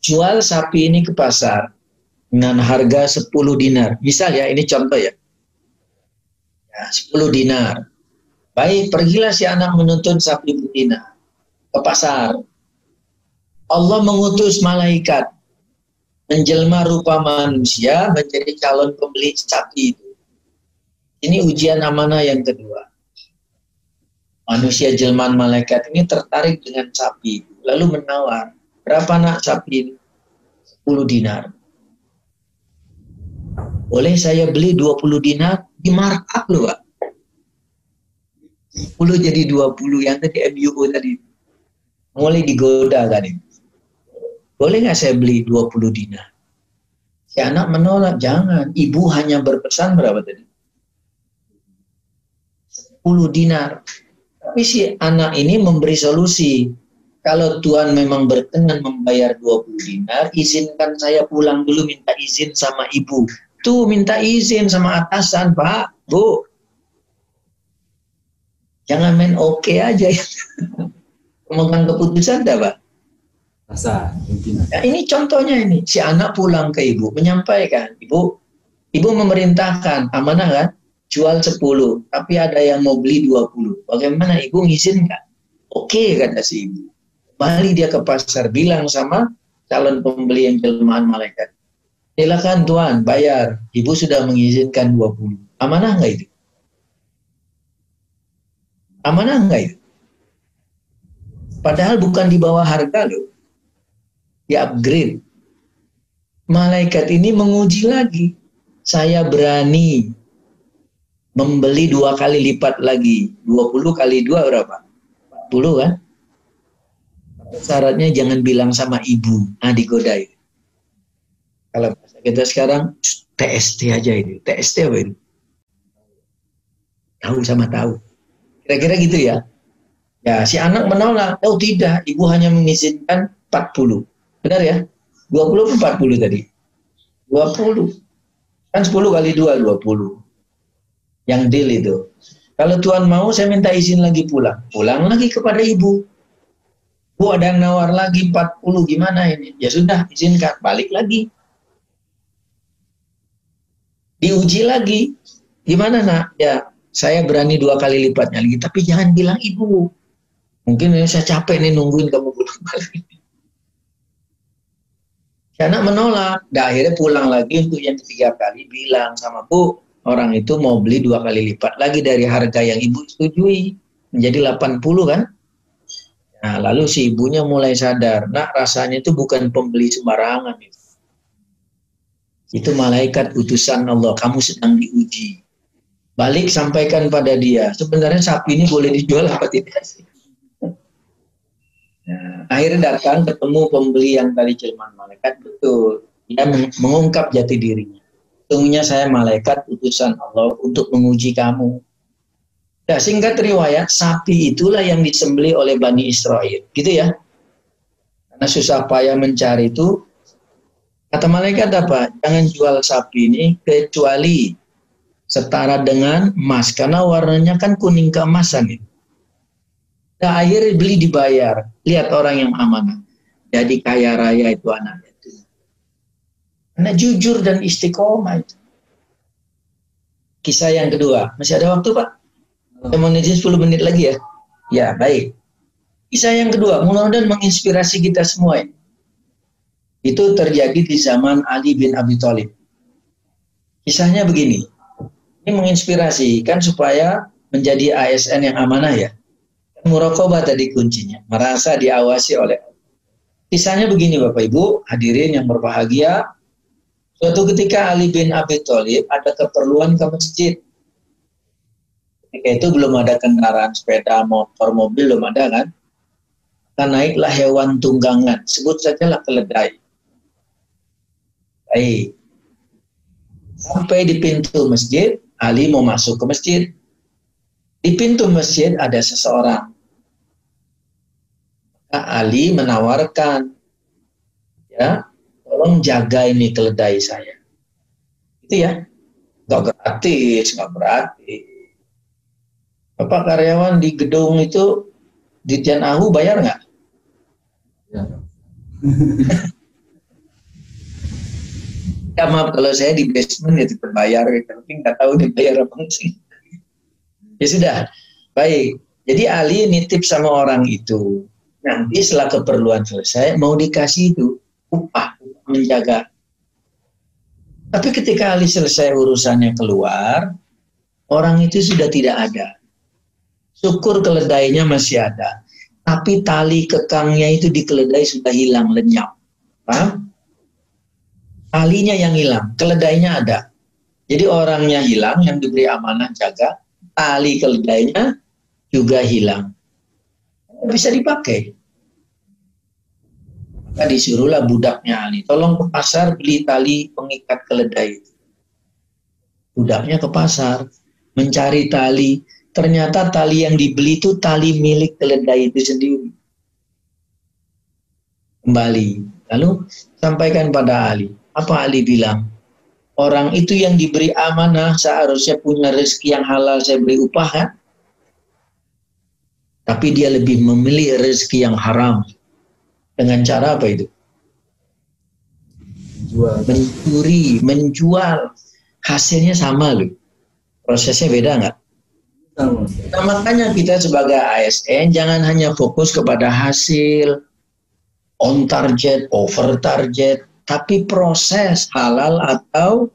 jual sapi ini ke pasar dengan harga 10 dinar. Misal ya, ini contoh ya. ya 10 dinar. Baik, pergilah si anak menuntun sapi betina ke pasar. Allah mengutus malaikat menjelma rupa manusia menjadi calon pembeli sapi itu. Ini ujian amanah yang kedua. Manusia jelmaan malaikat ini tertarik dengan sapi lalu menawar, berapa nak sapi ini? 10 dinar. Boleh saya beli 20 dinar? Di markup loh, Pak. 10 jadi 20 yang tadi MUO tadi mulai digoda kan boleh nggak saya beli 20 dinar? Si anak menolak jangan ibu hanya berpesan berapa tadi? 10 dinar. Tapi si anak ini memberi solusi. Kalau Tuhan memang berkenan membayar 20 dinar izinkan saya pulang dulu minta izin sama ibu. Tuh minta izin sama atasan pak bu. Jangan main oke okay aja ya. Pemegang keputusan dah, Pak. Ini contohnya ini. Si anak pulang ke ibu, menyampaikan. Ibu, ibu memerintahkan, amanah kan? Jual 10, tapi ada yang mau beli 20. Bagaimana ibu ngizinkan? Oke, kata si ibu. Kembali dia ke pasar, bilang sama calon pembeli yang jelmaan malaikat. Silakan tuan, bayar. Ibu sudah mengizinkan 20. Amanah nggak itu? Amanah enggak itu? Padahal bukan di bawah harga loh. Di upgrade. Malaikat ini menguji lagi. Saya berani membeli dua kali lipat lagi. 20 kali dua berapa? 40 kan? Syaratnya jangan bilang sama ibu. Nah digodai. Kalau kita sekarang TST aja itu. TST apa itu? Tahu sama tahu. Kira-kira gitu ya. Ya, si anak menolak. Oh tidak, ibu hanya mengizinkan 40. Benar ya? 20 40 tadi? 20. Kan 10 kali 2, 20. Yang deal itu. Kalau Tuhan mau, saya minta izin lagi pulang. Pulang lagi kepada ibu. Bu, ada yang nawar lagi 40, gimana ini? Ya sudah, izinkan. Balik lagi. Diuji lagi. Gimana nak? Ya, saya berani dua kali lipatnya lagi, tapi jangan bilang ibu. Mungkin saya capek nih nungguin kamu pulang balik. Anak menolak. Dan akhirnya pulang lagi untuk yang ketiga kali bilang sama Bu, orang itu mau beli dua kali lipat lagi dari harga yang ibu setujui. Menjadi 80 kan? Nah, lalu si ibunya mulai sadar, nak rasanya itu bukan pembeli sembarangan. Itu, itu malaikat utusan Allah, kamu sedang diuji. Balik sampaikan pada dia, sebenarnya sapi ini boleh dijual apa tidak sih? Nah, akhirnya datang ketemu pembeli yang tadi jelmaan malaikat betul. Dia mengungkap jati dirinya. Sungguhnya saya malaikat utusan Allah untuk menguji kamu. Nah, singkat riwayat, sapi itulah yang disembeli oleh Bani Israel. Gitu ya. Karena susah payah mencari itu, kata malaikat apa? Jangan jual sapi ini kecuali setara dengan emas. Karena warnanya kan kuning keemasan. Ya. Nah, akhirnya beli dibayar. Lihat orang yang amanah. Jadi kaya raya itu anaknya itu. Karena jujur dan istiqomah itu. Kisah yang kedua. Masih ada waktu Pak? Saya mau 10 menit lagi ya. Ya, baik. Kisah yang kedua, mudah-mudahan menginspirasi kita semua. ini. Itu terjadi di zaman Ali bin Abi Thalib. Kisahnya begini. Ini menginspirasi kan supaya menjadi ASN yang amanah ya. Muraqabah tadi kuncinya, merasa diawasi oleh Kisahnya begini Bapak Ibu, hadirin yang berbahagia. Suatu ketika Ali bin Abi Thalib ada keperluan ke masjid. Ketika itu belum ada kendaraan sepeda, motor, mobil belum ada kan? Maka naiklah hewan tunggangan, sebut saja lah keledai. Baik. Sampai di pintu masjid, Ali mau masuk ke masjid. Di pintu masjid ada seseorang. Maka Ali menawarkan, ya, tolong jaga ini keledai saya. Itu ya, nggak gratis, nggak gratis. Bapak karyawan di gedung itu di Tian Ahu bayar nggak? Ya. ya maaf kalau saya di basement ya tidak bayar tapi nggak tahu dibayar apa sih ya sudah baik jadi Ali nitip sama orang itu nanti setelah keperluan selesai mau dikasih itu upah menjaga. Tapi ketika Ali selesai urusannya keluar orang itu sudah tidak ada. Syukur keledainya masih ada. Tapi tali kekangnya itu di keledai sudah hilang lenyap. Paham? Talinya yang hilang, keledainya ada. Jadi orangnya hilang, yang diberi amanah jaga, tali keledainya juga hilang. Bisa dipakai. Maka disuruhlah budaknya Ali, tolong ke pasar beli tali pengikat keledai. Budaknya ke pasar, mencari tali. Ternyata tali yang dibeli itu tali milik keledai itu sendiri. Kembali. Lalu sampaikan pada Ali apa Ali bilang? Orang itu yang diberi amanah seharusnya punya rezeki yang halal saya beri upah kan? Tapi dia lebih memilih rezeki yang haram. Dengan cara apa itu? Jual. Mencuri, menjual. Hasilnya sama loh. Prosesnya beda nggak? Nah, makanya kita sebagai ASN jangan hanya fokus kepada hasil, on target, over target, tapi proses halal atau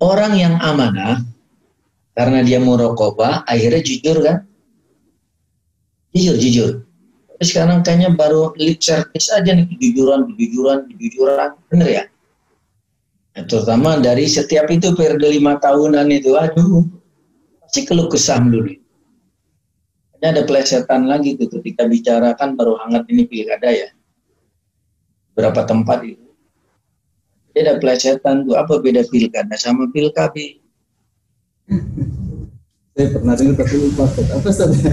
orang yang amanah karena dia murokobah akhirnya jujur kan? Jujur jujur. Tapi sekarang kayaknya baru lip service aja nih kejujuran kejujuran kejujuran. Bener ya? Nah, terutama dari setiap itu periode lima tahunan itu aduh pasti keluh kesah dulu. Ada pelesetan lagi tuh ketika bicarakan baru hangat ini pilkada ya. Berapa tempat itu. Beda pelesetan tuh apa beda pilkada sama pilkabi? Saya pernah dengar tapi lupa apa saja.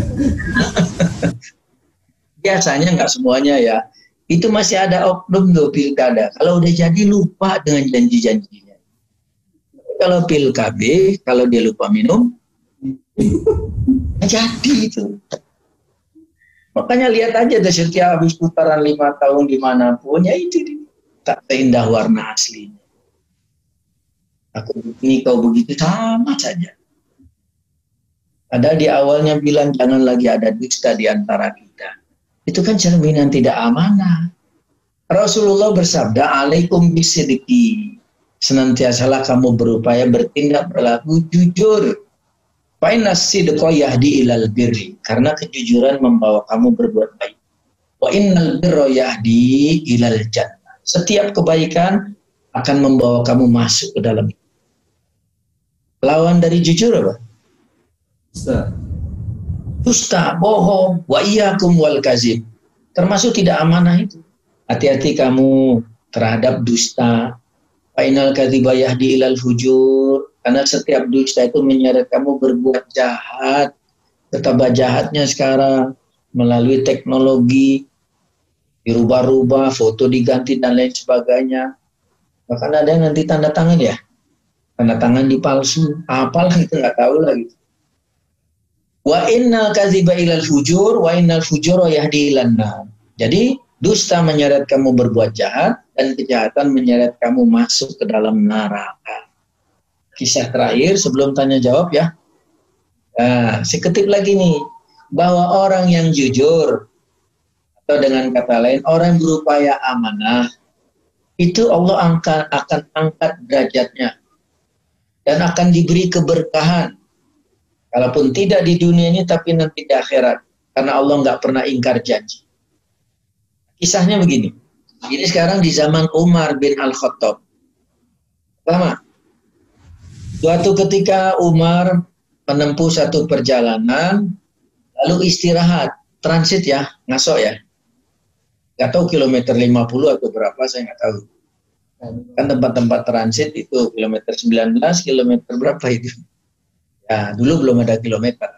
Biasanya nggak semuanya ya. Itu masih ada oknum tuh pilkada. Kalau udah jadi lupa dengan janji-janjinya. Kalau pilkabi, kalau dia lupa minum, jadi itu. Makanya lihat aja deh setiap habis putaran lima tahun di mana pun ya itu tak seindah warna aslinya. Aku begini kau begitu sama saja. Ada di awalnya bilang jangan lagi ada dusta di antara kita. Itu kan cerminan tidak amanah. Rasulullah bersabda, "Alaikum bisidiki." Senantiasalah kamu berupaya bertindak berlaku jujur. Fa'inna sidqa yahdi ilal birri. Karena kejujuran membawa kamu berbuat baik. Wa innal birra yahdi ilal jannah. Setiap kebaikan akan membawa kamu masuk ke dalam. Lawan dari jujur apa? Dusta. Dusta, bohong, wa iyyakum wal kazib. Termasuk tidak amanah itu. Hati-hati kamu terhadap dusta. Final kadhiba yahdi ilal fujur. Karena setiap dusta itu menyeret kamu berbuat jahat. Betapa jahatnya sekarang melalui teknologi dirubah-rubah, foto diganti dan lain sebagainya. Bahkan ada yang nanti tanda tangan ya, tanda tangan dipalsu, apalah itu nggak tahu lagi. Wa innal kadhiba ilal fujur wa innal fujura yahdi Jadi Dusta menyeret kamu berbuat jahat dan kejahatan menyeret kamu masuk ke dalam neraka. Kisah terakhir sebelum tanya jawab ya. Nah, seketip lagi nih bahwa orang yang jujur atau dengan kata lain orang berupaya amanah itu Allah angkat, akan angkat derajatnya dan akan diberi keberkahan. Kalaupun tidak di dunia ini tapi nanti di akhirat karena Allah nggak pernah ingkar janji. Kisahnya begini. Ini sekarang di zaman Umar bin Al-Khattab. Pertama, suatu ketika Umar menempuh satu perjalanan, lalu istirahat, transit ya, ngasok ya. Gak tahu kilometer 50 atau berapa, saya nggak tahu. Kan tempat-tempat transit itu kilometer 19, kilometer berapa itu. Ya, dulu belum ada kilometer.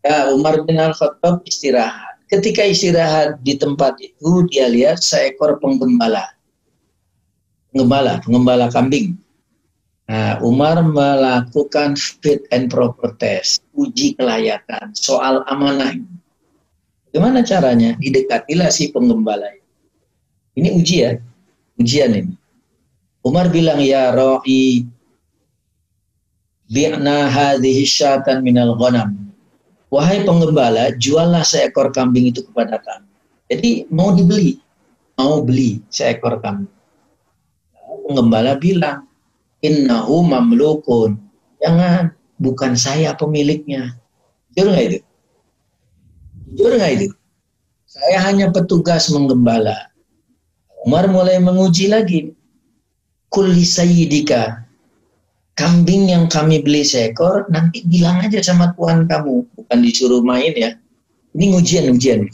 Ya, Umar bin Al-Khattab istirahat Ketika istirahat di tempat itu, dia lihat seekor penggembala. Penggembala, penggembala kambing. Nah, Umar melakukan fit and proper test, uji kelayakan, soal amanah. Gimana caranya? Didekatilah si penggembala. Ini uji ya, ujian ini. Umar bilang, ya ro'i, bi'na hadhihi syatan minal ghanam wahai penggembala, juallah seekor kambing itu kepada kami. Jadi mau dibeli, mau beli seekor kambing. Penggembala bilang, innahu mamlukun. Jangan, bukan saya pemiliknya. Jujur nggak itu? Jujur nggak itu? Saya hanya petugas menggembala. Umar mulai menguji lagi. Kulli sayyidika. Kambing yang kami beli seekor nanti bilang aja sama tuan kamu. Bukan disuruh main ya. Ini ujian ujian.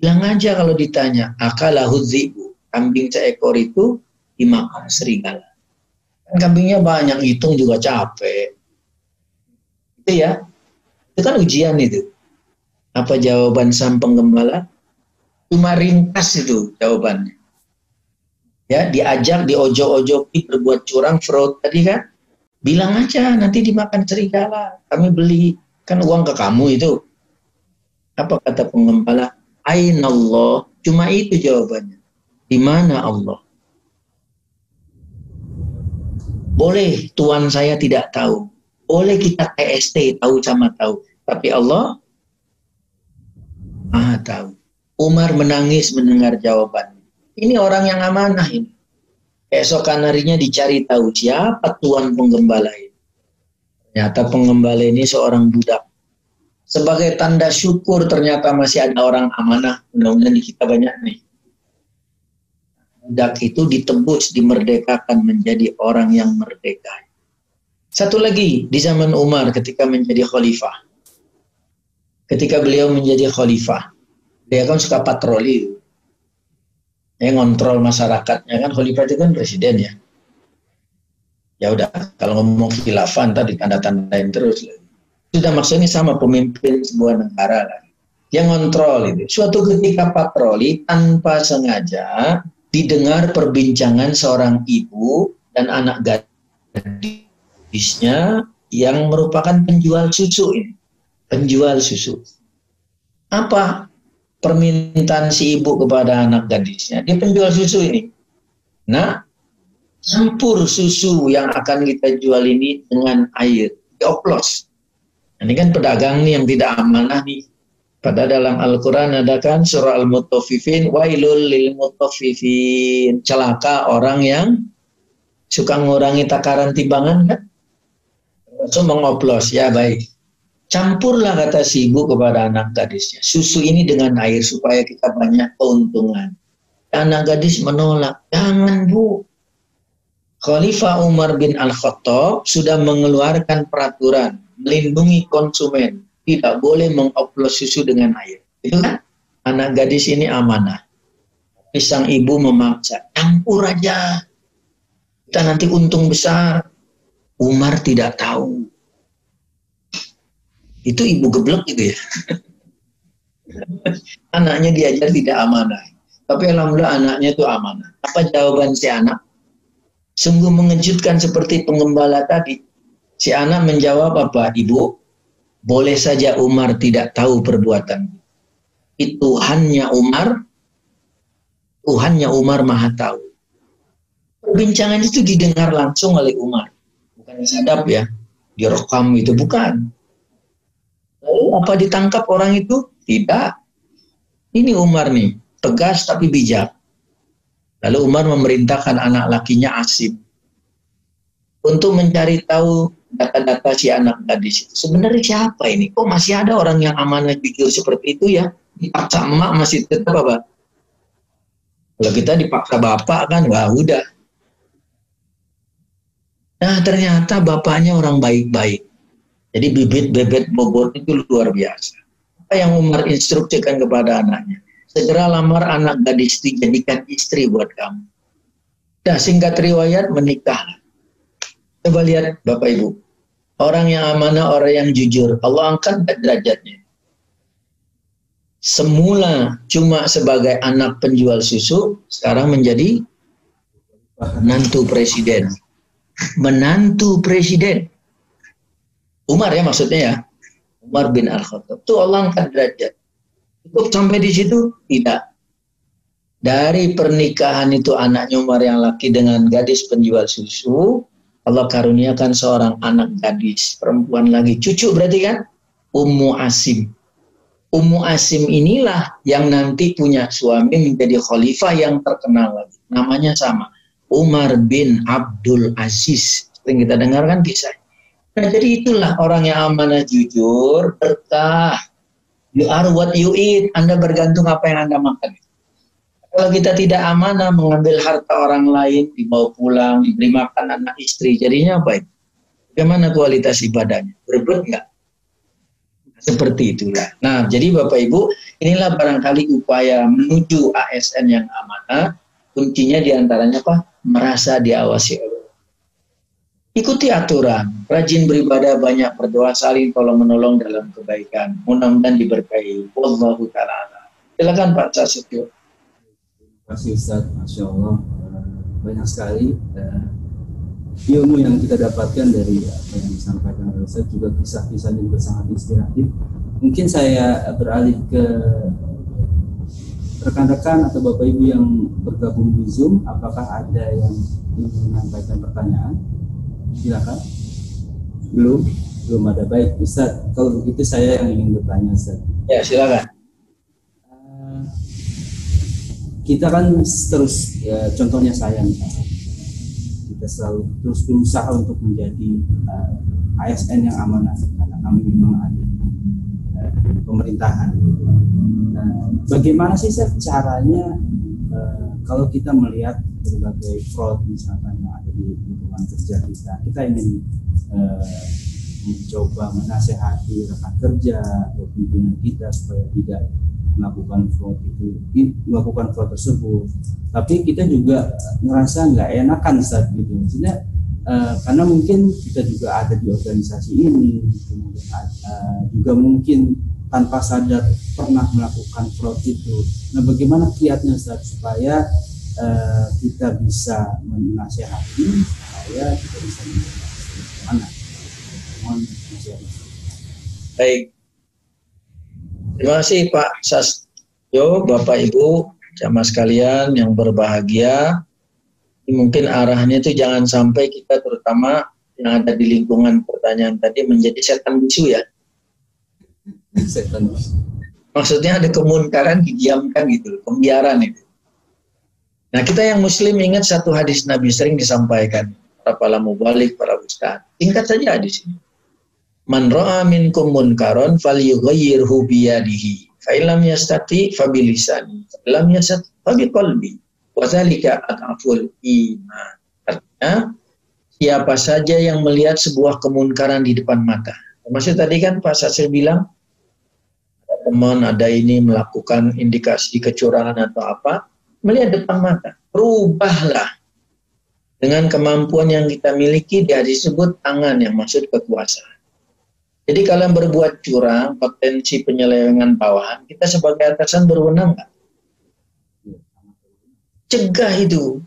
Bilang aja kalau ditanya akalah hudzibu? Kambing seekor itu dimakan serigala. Kan kambingnya banyak hitung juga capek. Itu ya. Itu kan ujian itu. Apa jawaban sang penggembala? Cuma ringkas itu jawabannya ya diajak diojo-ojoki berbuat curang fraud. Tadi kan bilang aja nanti dimakan serigala kami beli. Kan uang ke kamu itu. Apa kata pengembala Ain Allah cuma itu jawabannya. Di mana Allah? Boleh tuan saya tidak tahu. Boleh kita TST tahu sama tahu. Tapi Allah maha tahu. Umar menangis mendengar jawabannya ini orang yang amanah ini. Keesokan harinya dicari tahu siapa tuan penggembala ini. Ternyata penggembala ini seorang budak. Sebagai tanda syukur ternyata masih ada orang amanah. Mudah-mudahan di kita banyak nih. Budak itu ditebus, dimerdekakan menjadi orang yang merdeka. Satu lagi di zaman Umar ketika menjadi khalifah. Ketika beliau menjadi khalifah, dia kan suka patroli ya ngontrol masyarakatnya. Kan khalifah itu kan presiden ya. Ya udah kalau ngomong khilafah tadi tanda tandain terus. Sudah maksudnya sama pemimpin sebuah negara lah yang ngontrol itu. Suatu ketika patroli tanpa sengaja didengar perbincangan seorang ibu dan anak gadisnya yang merupakan penjual susu ini. Penjual susu. Apa permintaan si ibu kepada anak gadisnya. Dia penjual susu ini. Nah, campur susu yang akan kita jual ini dengan air. Dioplos. Ini kan pedagang nih yang tidak amanah nih. Pada dalam Al-Quran ada kan surah Al-Mutafifin, wailul lil mutafifin. Celaka orang yang suka mengurangi takaran timbangan kan? Langsung mengoplos, ya baik. Campurlah kata si ibu kepada anak gadisnya. Susu ini dengan air supaya kita banyak keuntungan. Anak gadis menolak. Jangan bu. Khalifah Umar bin Al-Khattab sudah mengeluarkan peraturan melindungi konsumen tidak boleh mengoplos susu dengan air. Itu kan anak gadis ini amanah. Pisang ibu memaksa, campur aja. Kita nanti untung besar. Umar tidak tahu. Itu ibu geblek gitu ya. Anaknya diajar tidak amanah. Tapi alhamdulillah anaknya itu amanah. Apa jawaban si anak? Sungguh mengejutkan seperti pengembala tadi. Si anak menjawab apa? Ibu, boleh saja Umar tidak tahu perbuatan. Itu hanya Umar, Tuhannya Umar maha tahu. Perbincangan itu didengar langsung oleh Umar. Bukan disadap ya, direkam itu bukan. Lalu apa ditangkap orang itu? Tidak. Ini Umar nih, tegas tapi bijak. Lalu Umar memerintahkan anak lakinya Asim untuk mencari tahu data-data si anak gadis itu. Sebenarnya siapa ini? Kok masih ada orang yang amanah jujur seperti itu ya? Dipaksa emak masih tetap apa? Kalau kita dipaksa bapak kan, wah udah. Nah ternyata bapaknya orang baik-baik. Jadi bibit bebet bobot itu luar biasa. Apa yang Umar instruksikan kepada anaknya? Segera lamar anak gadis dijadikan istri buat kamu. Nah singkat riwayat menikah Coba lihat Bapak Ibu. Orang yang amanah, orang yang jujur. Allah angkat derajatnya. Semula cuma sebagai anak penjual susu, sekarang menjadi menantu presiden. Menantu presiden. Umar ya maksudnya ya. Umar bin Al-Khattab. Itu Allah angkat derajat. Cukup sampai di situ? Tidak. Dari pernikahan itu anaknya Umar yang laki dengan gadis penjual susu, Allah karuniakan seorang anak gadis, perempuan lagi, cucu berarti kan? Ummu Asim. Ummu Asim inilah yang nanti punya suami menjadi khalifah yang terkenal lagi. Namanya sama. Umar bin Abdul Aziz. Sering kita dengarkan kisah. Nah, jadi itulah orang yang amanah jujur, berkah. You are what you eat. Anda bergantung apa yang Anda makan. Kalau kita tidak amanah mengambil harta orang lain, dibawa pulang, diberi makan anak istri, jadinya apa itu? Bagaimana kualitas ibadahnya? Berbeda nggak? Seperti itulah. Nah, jadi Bapak Ibu, inilah barangkali upaya menuju ASN yang amanah. Kuncinya di antaranya apa? Merasa diawasi Allah. Ikuti aturan, rajin beribadah, banyak berdoa, saling tolong menolong dalam kebaikan. Mudah-mudahan diberkahi. Wallahu ta'ala. Silakan Pak Sasetyo kasih Ustaz, Masya Allah. Eh, banyak sekali uh, ilmu yang kita dapatkan dari apa yang disampaikan oleh Ustaz. Juga kisah-kisah yang sangat inspiratif. Mungkin saya beralih ke rekan-rekan atau Bapak Ibu yang bergabung di Zoom. Apakah ada yang ingin menyampaikan pertanyaan silakan. Belum belum ada. Baik Ustaz kalau begitu saya yang ingin bertanya Ustaz. Ya silakan. Kita kan terus ya, contohnya saya misalnya kita selalu terus berusaha untuk menjadi uh, eh, ASN yang amanah karena kami memang ada uh, pemerintahan. Nah, bagaimana sih sir caranya uh, kalau kita melihat berbagai fraud misalkan yang ada di lingkungan kerja kita, kita ingin uh, mencoba menasehati rekan kerja atau pimpinan kita supaya tidak melakukan fraud itu melakukan fraud tersebut. Tapi kita juga ngerasa nggak enakan saat gitu maksudnya uh, karena mungkin kita juga ada di organisasi ini kemudian uh, juga mungkin tanpa sadar pernah melakukan fraud itu. Nah bagaimana kiatnya saat supaya uh, kita bisa menasehati supaya kita bisa mana mohon baik Terima kasih Pak Sastyo, Bapak Ibu, jamaah sekalian yang berbahagia. Mungkin arahnya itu jangan sampai kita terutama yang ada di lingkungan pertanyaan tadi menjadi setan bisu ya. Setan Maksudnya ada kemunkaran didiamkan gitu, pembiaran itu. Nah kita yang muslim ingat satu hadis Nabi sering disampaikan para pala mubalik, para ustaz. Tingkat saja di sini. Man ra'a minkum munkaron falyughayyirhu biyadihi. Fa illam yastati fa bilisani. Fa illam yastati fa biqalbi. Wa dzalika adaful iman. Artinya siapa saja yang melihat sebuah kemunkaran di depan mata. Maksud tadi kan Pak Sasir bilang teman ada ini melakukan indikasi kecurangan atau apa, melihat depan mata, rubahlah dengan kemampuan yang kita miliki dia disebut tangan yang maksud kekuasaan. Jadi kalian berbuat curang, potensi penyelewengan bawahan, kita sebagai atasan berwenang nggak? Cegah itu.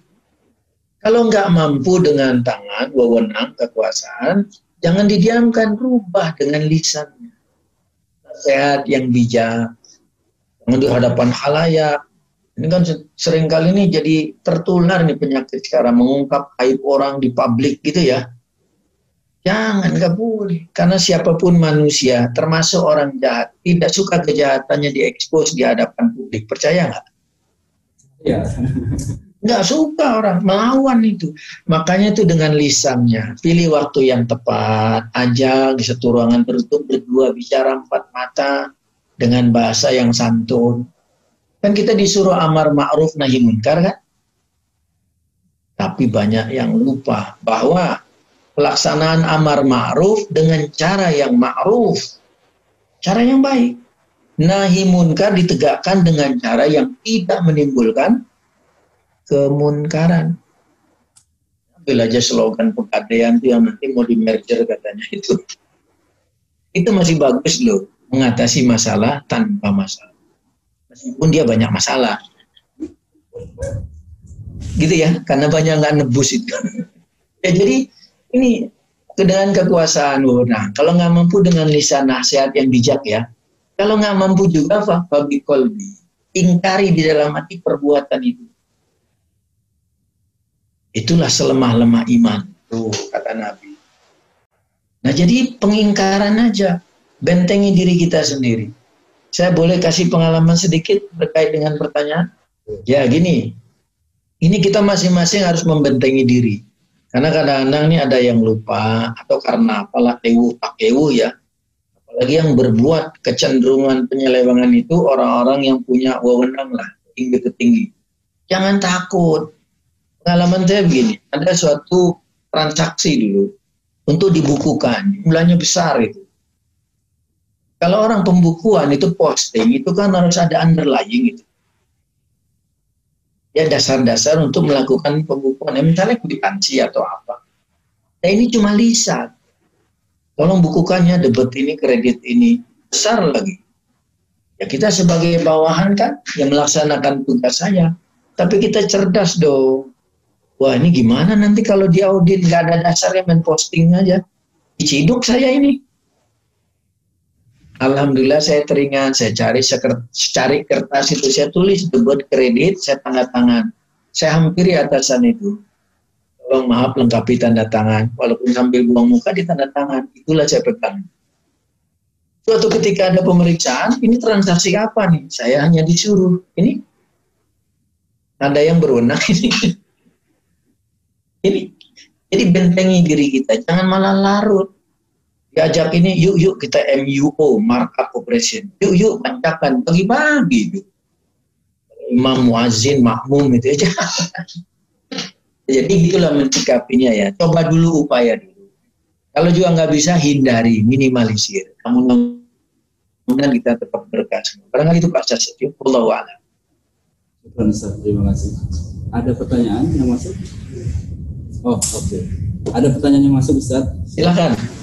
Kalau nggak mampu dengan tangan, wewenang, kekuasaan, jangan didiamkan, rubah dengan lisannya sehat yang bijak di hadapan halayak ini kan sering kali ini jadi tertular nih penyakit sekarang mengungkap aib orang di publik gitu ya. Jangan nggak boleh. Karena siapa pun manusia termasuk orang jahat tidak suka kejahatannya diekspos di hadapan publik. Percaya nggak? Ya nggak suka orang melawan itu. Makanya itu dengan lisannya. Pilih waktu yang tepat ajak di satu ruangan tertutup berdua bicara empat mata dengan bahasa yang santun kan kita disuruh amar ma'ruf nahi munkar kan tapi banyak yang lupa bahwa pelaksanaan amar ma'ruf dengan cara yang ma'ruf cara yang baik nahi munkar ditegakkan dengan cara yang tidak menimbulkan kemunkaran. Ambil aja slogan pegadaian itu yang nanti mau di merger katanya itu. Itu masih bagus loh mengatasi masalah tanpa masalah. Meskipun dia banyak masalah. Gitu ya, karena banyak nggak nebus itu. ya jadi ini dengan kekuasaan nah kalau nggak mampu dengan lisan nasihat yang bijak ya kalau nggak mampu juga fabi kolbi ingkari di dalam hati perbuatan itu Itulah selemah-lemah iman. Tuh kata Nabi. Nah jadi pengingkaran aja. Bentengi diri kita sendiri. Saya boleh kasih pengalaman sedikit terkait dengan pertanyaan? Ya gini. Ini kita masing-masing harus membentengi diri. Karena kadang-kadang ini ada yang lupa atau karena apalah tewu pakewu ya. Apalagi yang berbuat kecenderungan penyelewangan itu orang-orang yang punya wewenang lah tinggi ke tinggi. Jangan takut pengalaman saya begini, ada suatu transaksi dulu untuk dibukukan, jumlahnya besar itu. Kalau orang pembukuan itu posting, itu kan harus ada underlying itu. Ya dasar-dasar untuk melakukan pembukuan, ya, misalnya kwitansi atau apa. Nah ini cuma lisan. Tolong bukukannya debit ini, kredit ini. Besar lagi. Ya kita sebagai bawahan kan yang melaksanakan tugas saya. Tapi kita cerdas dong wah ini gimana nanti kalau di audit nggak ada dasarnya main posting aja diciduk saya ini Alhamdulillah saya teringat, saya cari cari kertas itu, saya tulis buat kredit, saya tanda tangan. Saya hampiri atasan itu. Tolong maaf lengkapi tanda tangan, walaupun sambil buang muka di tanda tangan, itulah saya pegang. Suatu ketika ada pemeriksaan, ini transaksi apa nih? Saya hanya disuruh, ini ada yang berwenang ini ini jadi bentengi diri kita, jangan malah larut. Diajak ini, yuk yuk kita MUO, markup operation. Yuk yuk bacakan, bagi-bagi. Imam muazin, makmum itu aja. Jadi itulah mencikapinya ya. Coba dulu upaya dulu. Kalau juga nggak bisa hindari, minimalisir. Namun kemudian kita tetap berkas. Barangkali itu Pak Sasif. Allah a'lam. Terima kasih. Ada pertanyaan yang masuk? Oh, oke. Okay. Ada pertanyaan yang masuk, Ustaz? Silakan.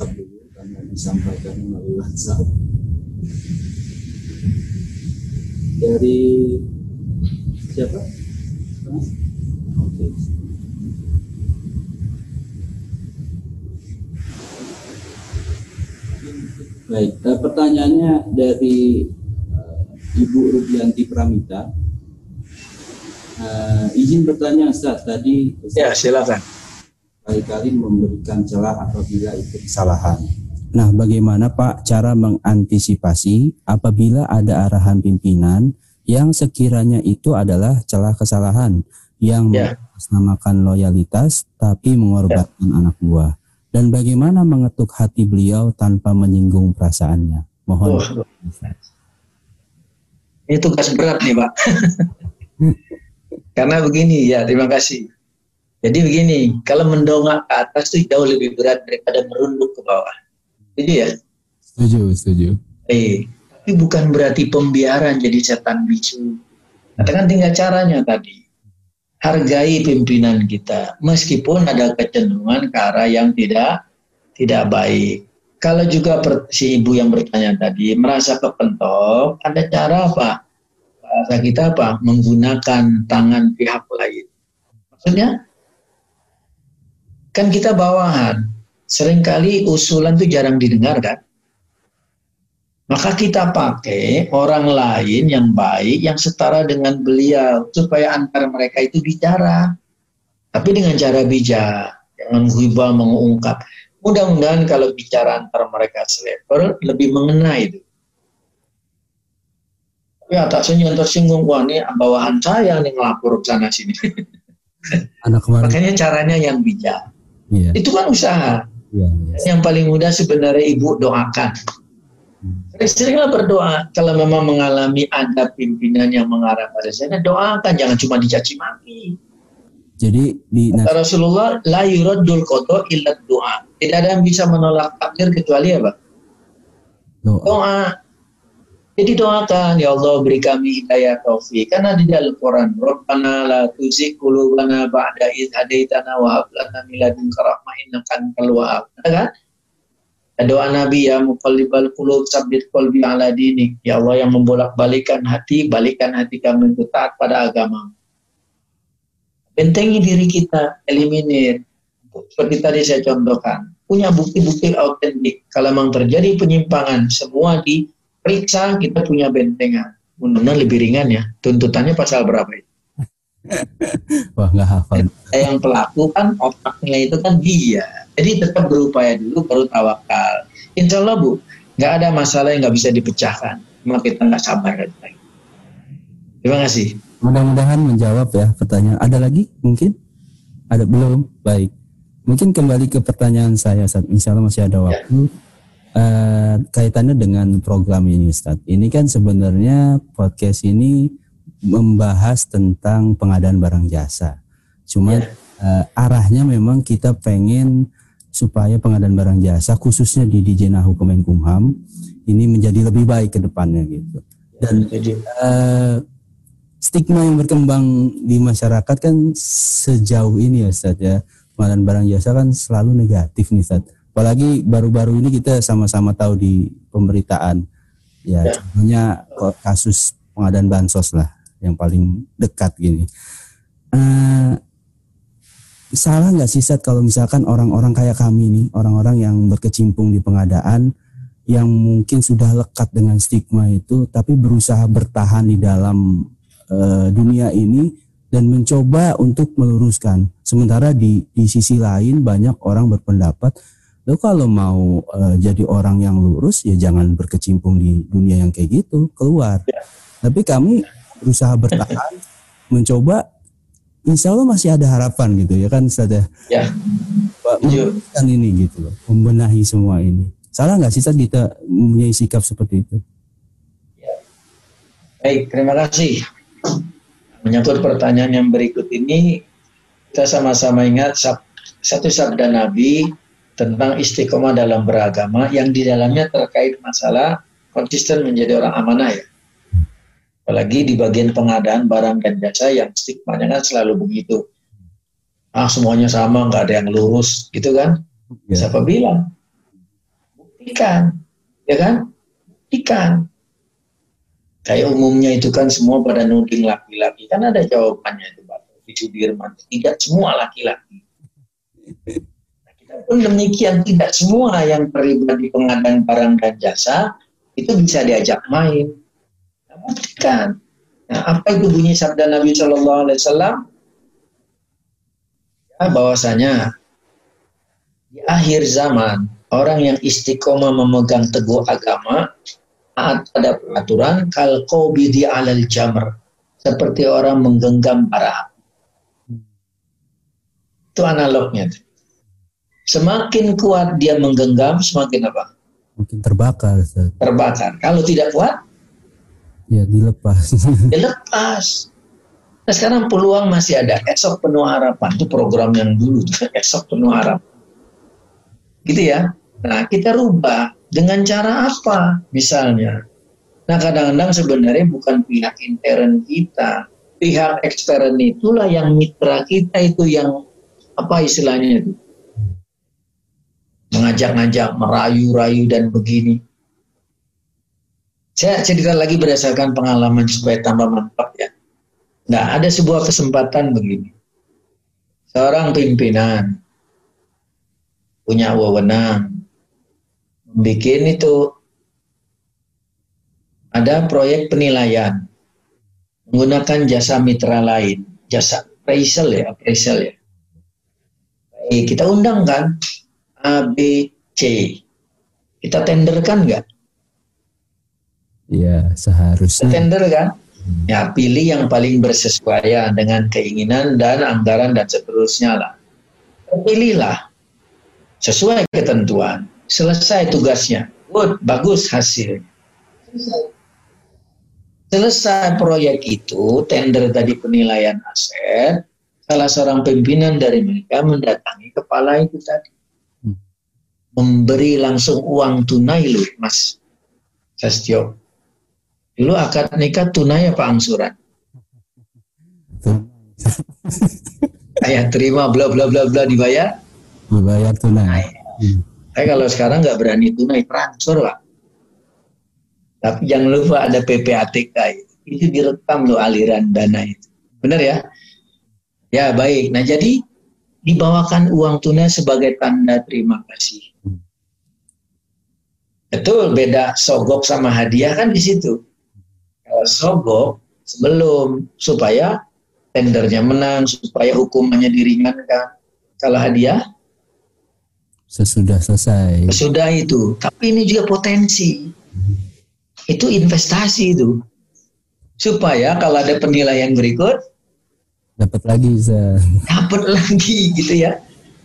WhatsApp dulu karena disampaikan melalui WhatsApp. Dari siapa? Oke. Okay. Baik, eh, pertanyaannya dari uh, Ibu Rubianti Pramita Uh, izin bertanya Ustaz, tadi Ustaz Ya, silakan. Kali-kali memberikan celah apabila itu kesalahan. Nah, bagaimana Pak cara mengantisipasi apabila ada arahan pimpinan yang sekiranya itu adalah celah kesalahan yang yeah. mengatasnamakan loyalitas tapi mengorbankan yeah. anak buah? Dan bagaimana mengetuk hati beliau tanpa menyinggung perasaannya? Mohon. Oh. Ini tugas berat nih, Pak. Karena begini ya, terima kasih. Jadi begini, kalau mendongak ke atas itu jauh lebih berat daripada merunduk ke bawah. Setuju ya? Setuju, setuju. Eh, tapi bukan berarti pembiaran jadi setan bisu. Katakan tinggal caranya tadi. Hargai pimpinan kita, meskipun ada kecenderungan ke arah yang tidak tidak baik. Kalau juga si ibu yang bertanya tadi merasa kepentok, ada cara apa? Bahasa kita apa? Menggunakan tangan pihak lain. Maksudnya, kan kita bawahan, sering kali usulan itu jarang didengar kan? Maka kita pakai orang lain yang baik, yang setara dengan beliau, supaya antara mereka itu bicara. Tapi dengan cara bijak, jangan hibah mengungkap. Mudah-mudahan kalau bicara antara mereka selevel, lebih mengena itu. Tapi atasnya yang tersinggung, wah ini bawahan saya nih ngelapor ke sana sini. Anak Makanya caranya yang bijak. Yeah. Itu kan usaha. Yeah, yeah. Yang paling mudah sebenarnya ibu doakan Seringlah berdoa kalau memang mengalami ada pimpinan yang mengarah pada saya, doakan jangan cuma dicaci maki. Jadi di Kata Rasulullah la yuraddul qada illa doa. Tidak ada yang bisa menolak takdir kecuali apa? Doa. doa. Jadi doakan ya Allah beri kami hidayah taufik. Karena di dalam Quran Rabbana la tuzigh qulubana ba'da idh hadaitana wa hab lana min ladunka rahmah innaka antal wahhab. Kan? doa Nabi ya muqallibal qulub sabit qalbi ala dinik. Ya Allah yang membolak-balikan hati, balikan hati kami untuk taat pada agama. Bentengi diri kita, eliminir. Seperti tadi saya contohkan. Punya bukti-bukti autentik. Kalau memang terjadi penyimpangan, semua diperiksa, kita punya bentengan. Mudah-mudahan lebih ringan ya. Tuntutannya pasal berapa itu? Wah nggak hafal. Yang pelaku kan otaknya itu kan dia jadi tetap berupaya dulu baru tawakal. Insya Allah Bu, nggak ada masalah yang nggak bisa dipecahkan. Cuma kita nggak sabar lagi. Terima kasih. Mudah-mudahan menjawab ya pertanyaan. Ada lagi mungkin? Ada belum? Baik. Mungkin kembali ke pertanyaan saya saat insya Allah masih ada waktu. Ya. Uh, kaitannya dengan program ini Ustaz. Ini kan sebenarnya podcast ini membahas tentang pengadaan barang jasa. Cuma ya. uh, arahnya memang kita pengen supaya pengadaan barang jasa khususnya di Dijenahu Kemenkumham ini menjadi lebih baik ke depannya gitu. Dan uh, stigma yang berkembang di masyarakat kan sejauh ini ya Ustaz ya pengadaan barang jasa kan selalu negatif nih Ustaz. Apalagi baru-baru ini kita sama-sama tahu di pemberitaan ya, ya. contohnya kasus pengadaan bansos lah yang paling dekat gini. Uh, salah nggak sih Seth kalau misalkan orang-orang kayak kami nih, orang-orang yang berkecimpung di pengadaan yang mungkin sudah lekat dengan stigma itu, tapi berusaha bertahan di dalam uh, dunia ini dan mencoba untuk meluruskan. Sementara di di sisi lain banyak orang berpendapat, lo kalau mau uh, jadi orang yang lurus ya jangan berkecimpung di dunia yang kayak gitu, keluar. Ya. Tapi kami berusaha bertahan, mencoba insya Allah masih ada harapan gitu ya kan sudah ya. kan ini gitu loh membenahi semua ini salah nggak sih kita mempunyai sikap seperti itu ya. baik terima kasih menyangkut pertanyaan yang berikut ini kita sama-sama ingat satu sabda Nabi tentang istiqomah dalam beragama yang di dalamnya terkait masalah konsisten menjadi orang amanah ya Apalagi di bagian pengadaan barang dan jasa yang stigmanya kan selalu begitu. Ah semuanya sama, nggak ada yang lurus, gitu kan? Ya. Siapa bilang? Buktikan, ya kan? Buktikan. Kayak umumnya itu kan semua pada nuding laki-laki. Kan ada jawabannya itu Pak Sudirman. Tidak semua laki-laki. Nah, pun demikian, tidak semua yang terlibat di pengadaan barang dan jasa itu bisa diajak main buktikan. Nah, apa itu bunyi sabda Nabi Shallallahu Alaihi Wasallam? Ya, bahwasanya di akhir zaman orang yang istiqomah memegang teguh agama taat pada peraturan kal di alal jamr seperti orang menggenggam bara itu analognya semakin kuat dia menggenggam semakin apa? Mungkin terbakar terbakar. Kalau tidak kuat? Ya dilepas. Dilepas. Nah, sekarang peluang masih ada. Esok penuh harapan. Itu program yang dulu esok penuh harapan. Gitu ya. Nah, kita rubah. Dengan cara apa? Misalnya, nah kadang-kadang sebenarnya bukan pihak intern kita, pihak ekstern itulah yang mitra kita itu yang apa istilahnya itu mengajak-ngajak, merayu-rayu dan begini. Saya cerita lagi berdasarkan pengalaman supaya tambah mantap ya. Nah, ada sebuah kesempatan begini. Seorang pimpinan punya wewenang bikin itu ada proyek penilaian menggunakan jasa mitra lain, jasa appraisal ya, appraisal ya. Kita undang kan A, B, C. Kita tenderkan nggak? Iya, seharusnya. Tender kan? Ya, pilih yang paling bersesuaian dengan keinginan dan anggaran dan seterusnya lah. Pilihlah sesuai ketentuan selesai tugasnya. Good, bagus hasilnya. Selesai proyek itu, tender tadi penilaian aset, salah seorang pimpinan dari mereka mendatangi kepala itu tadi. Memberi langsung uang tunai loh, Mas Sastio. Dulu akad nikah tunai apa angsuran? Ayah terima bla bla bla bla dibayar? Dibayar tunai. Saya kalau sekarang nggak berani tunai transfer pak. Tapi jangan lupa ada PPATK itu. Itu direkam loh aliran dana itu. Benar ya? Ya baik. Nah jadi dibawakan uang tunai sebagai tanda terima kasih. Betul, beda sogok sama hadiah kan di situ. Kalau sogok sebelum supaya tendernya menang, supaya hukumannya diringankan. Kalau hadiah sesudah selesai. Sesudah itu, tapi ini juga potensi. Itu investasi itu. Supaya kalau ada penilaian berikut dapat lagi bisa. Dapat lagi gitu ya.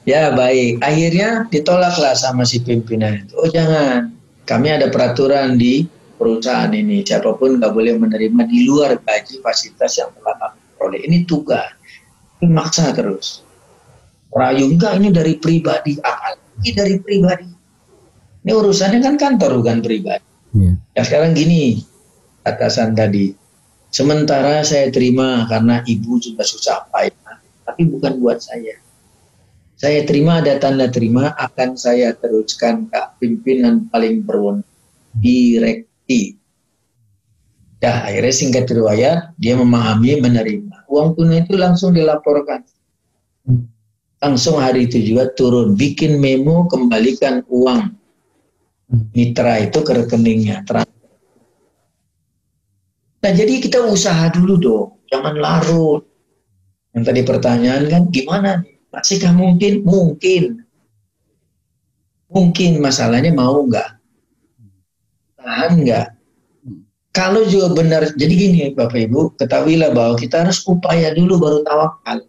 Ya baik, akhirnya ditolaklah sama si pimpinan itu. Oh jangan, kami ada peraturan di perusahaan ini. Siapa pun nggak boleh menerima di luar gaji fasilitas yang telah kami peroleh. Ini tugas. Ini maksa terus. Rayu enggak ini dari pribadi akal ini dari pribadi. Ini urusannya kan kantor bukan pribadi. Yeah. Ya sekarang gini atasan tadi. Sementara saya terima karena ibu juga susah payah, tapi bukan buat saya. Saya terima ada tanda terima akan saya teruskan ke pimpinan paling berwenang direkti. Ya akhirnya singkat riwayat dia memahami menerima uang tunai itu langsung dilaporkan. Langsung hari itu juga turun bikin memo kembalikan uang mitra itu ke rekeningnya nah jadi kita usaha dulu dong. Jangan larut. Yang tadi pertanyaan kan gimana masihkah mungkin? Mungkin. Mungkin masalahnya mau nggak? Tahan nggak? Kalau juga benar jadi gini Bapak Ibu ketahuilah bahwa kita harus upaya dulu baru tawakal.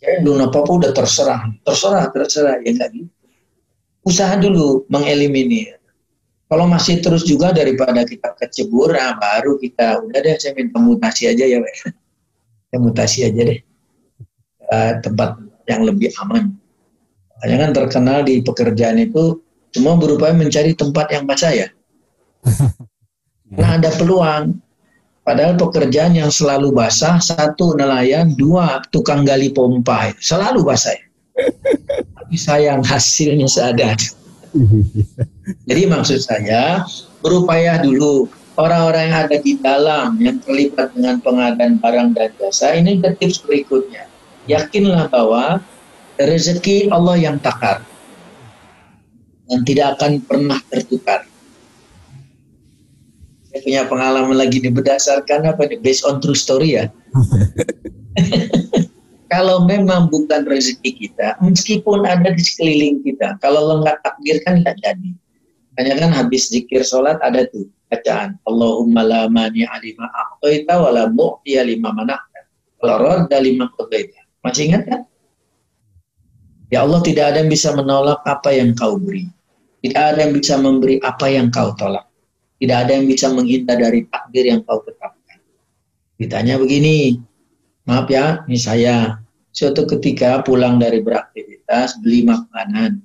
Ya, belum apa-apa udah terserah, terserah, terserah ya enggak gitu. Usaha dulu mengeliminir. Kalau masih terus juga daripada kita kecebur, nah baru kita udah deh saya minta mutasi aja ya, saya mutasi aja deh uh, tempat yang lebih aman. Hanya kan terkenal di pekerjaan itu semua berupaya mencari tempat yang basah ya. Nah ada peluang Padahal pekerjaan yang selalu basah, satu nelayan, dua tukang gali pompa, selalu basah. Tapi sayang hasilnya seadanya. Jadi maksud saya berupaya dulu orang-orang yang ada di dalam yang terlibat dengan pengadaan barang dan jasa ini ke tips berikutnya. Yakinlah bahwa rezeki Allah yang takar dan tidak akan pernah tertukar. Saya punya pengalaman lagi nih berdasarkan apa nih? Based on true story ya kalau memang bukan rezeki kita, meskipun ada di sekeliling kita, kalau lengkap takdir kan tidak jadi. Hanya kan habis zikir sholat ada tuh bacaan Allahumma la mani alima a'taita wa la mu'tiya lima mana'ta wa radda lima. Masih ingat kan? Ya Allah tidak ada yang bisa menolak apa yang kau beri. Tidak ada yang bisa memberi apa yang kau tolak. Tidak ada yang bisa menghindar dari takdir yang kau tetapkan. Ditanya begini, maaf ya, ini saya. Suatu ketika pulang dari beraktivitas beli makanan.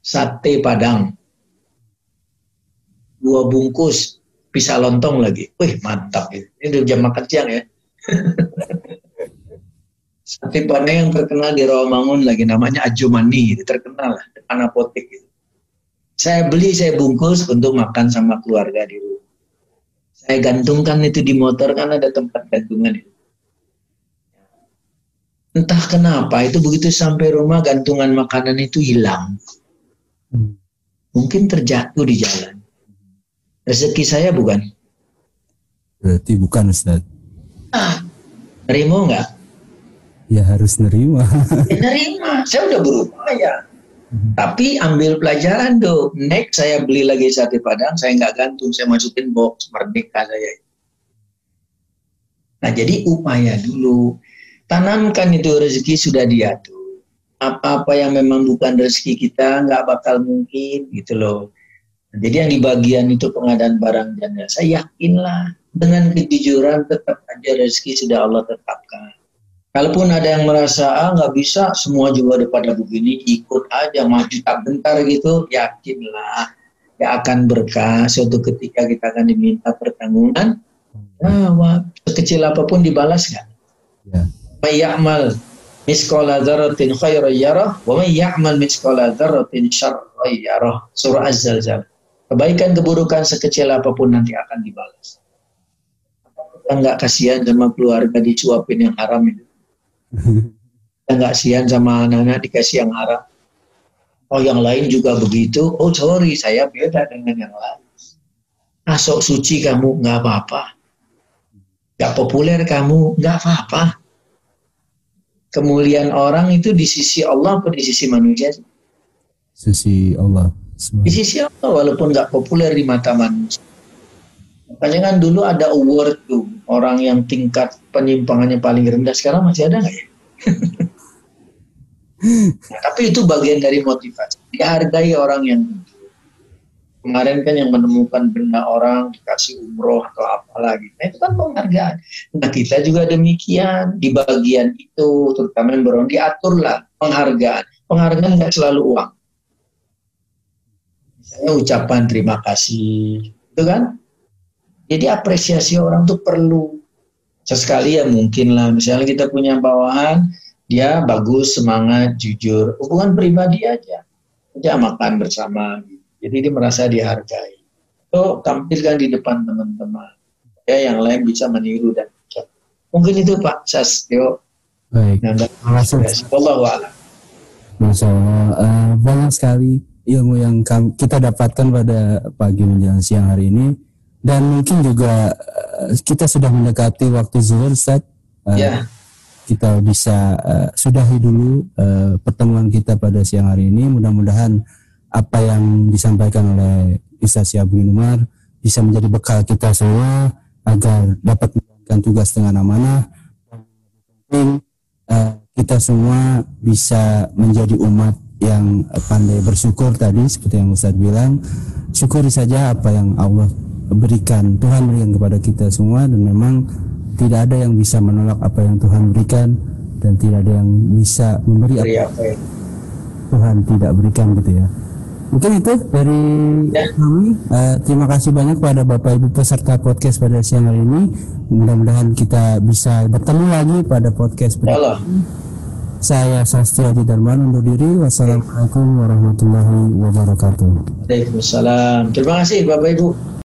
Sate padang. Dua bungkus pisah lontong lagi. Wih mantap ini. Udah jam makan siang ya. Sate padang yang terkenal di Rawamangun lagi namanya Ajumani terkenal lah depan apotek gitu. saya beli saya bungkus untuk makan sama keluarga di rumah. Saya gantungkan itu di motor kan ada tempat gantungan itu entah kenapa itu begitu sampai rumah gantungan makanan itu hilang. Hmm. Mungkin terjatuh di jalan. Rezeki saya bukan? Berarti bukan Ustaz. Ah, nerima nggak? Ya harus nerima. ya, nerima. Saya udah berupaya. Hmm. Tapi ambil pelajaran dong. Next saya beli lagi sate padang, saya nggak gantung, saya masukin box merdeka saya. Nah jadi upaya dulu tanamkan itu rezeki sudah diatur. Apa-apa yang memang bukan rezeki kita nggak bakal mungkin gitu loh. Jadi yang di bagian itu pengadaan barang dan jasa, yakinlah dengan kejujuran tetap aja rezeki sudah Allah tetapkan. Kalaupun ada yang merasa ah nggak bisa, semua juga udah pada begini, ikut aja maju tak bentar gitu, yakinlah ya akan berkah. Suatu ketika kita akan diminta pertanggungan, nah, sekecil apa pun dibalas kan? Ya may ya'mal miskola dzarratin khairan yarah wa may ya'mal miskola dzarratin syarran yarah. Surah Az-Zalzal. Kebaikan keburukan sekecil apa pun nanti akan dibalas. Kita nggak kasihan sama keluarga dicuapin yang haram itu. Kita nggak kasihan sama anak-anak dikasih yang haram. Oh yang lain juga begitu. Oh sorry saya beda dengan yang lain. Asok suci kamu nggak apa-apa. Gak populer kamu nggak apa-apa kemuliaan orang itu di sisi Allah atau di sisi manusia? Sisi Allah. Di sisi Allah walaupun nggak populer di mata manusia. Makanya kan dulu ada award tuh orang yang tingkat penyimpangannya paling rendah sekarang masih ada nggak ya? nah, tapi itu bagian dari motivasi. Dihargai orang yang kemarin kan yang menemukan benda orang dikasih umroh atau apa lagi. Nah itu kan penghargaan. Nah kita juga demikian di bagian itu terutama yang berong diaturlah penghargaan. Penghargaan nggak selalu uang. Misalnya ucapan terima kasih, itu kan? Jadi apresiasi orang tuh perlu. Sesekali ya mungkin lah, misalnya kita punya bawahan, dia bagus, semangat, jujur, hubungan pribadi aja. Aja makan bersama gitu jadi dia merasa dihargai. Itu tampilkan di depan teman-teman. Ya, yang lain bisa meniru dan ucap. Mungkin itu Pak Sastio. Baik. Allah Masya Allah. Uh, banyak sekali ilmu yang kita dapatkan pada pagi menjelang siang hari ini. Dan mungkin juga uh, kita sudah mendekati waktu zuhur, Ustaz. Uh, ya. Kita bisa uh, sudahi dulu uh, pertemuan kita pada siang hari ini. Mudah-mudahan apa yang disampaikan oleh Ustaz Syabun Umar bisa menjadi bekal kita semua agar dapat menjalankan tugas dengan amanah dan uh, kita semua bisa menjadi umat yang pandai bersyukur tadi seperti yang Ustaz bilang. Syukuri saja apa yang Allah berikan Tuhan berikan kepada kita semua dan memang tidak ada yang bisa menolak apa yang Tuhan berikan dan tidak ada yang bisa memberi apa yang Tuhan tidak berikan gitu ya Mungkin itu dari ya. kami. Uh, terima kasih banyak kepada Bapak Ibu peserta podcast pada siang hari ini. Mudah-mudahan kita bisa bertemu lagi pada podcast berikutnya. Saya Sastri Adi Darman undur diri. Wassalamualaikum warahmatullahi wabarakatuh. Waalaikumsalam. Terima kasih Bapak Ibu.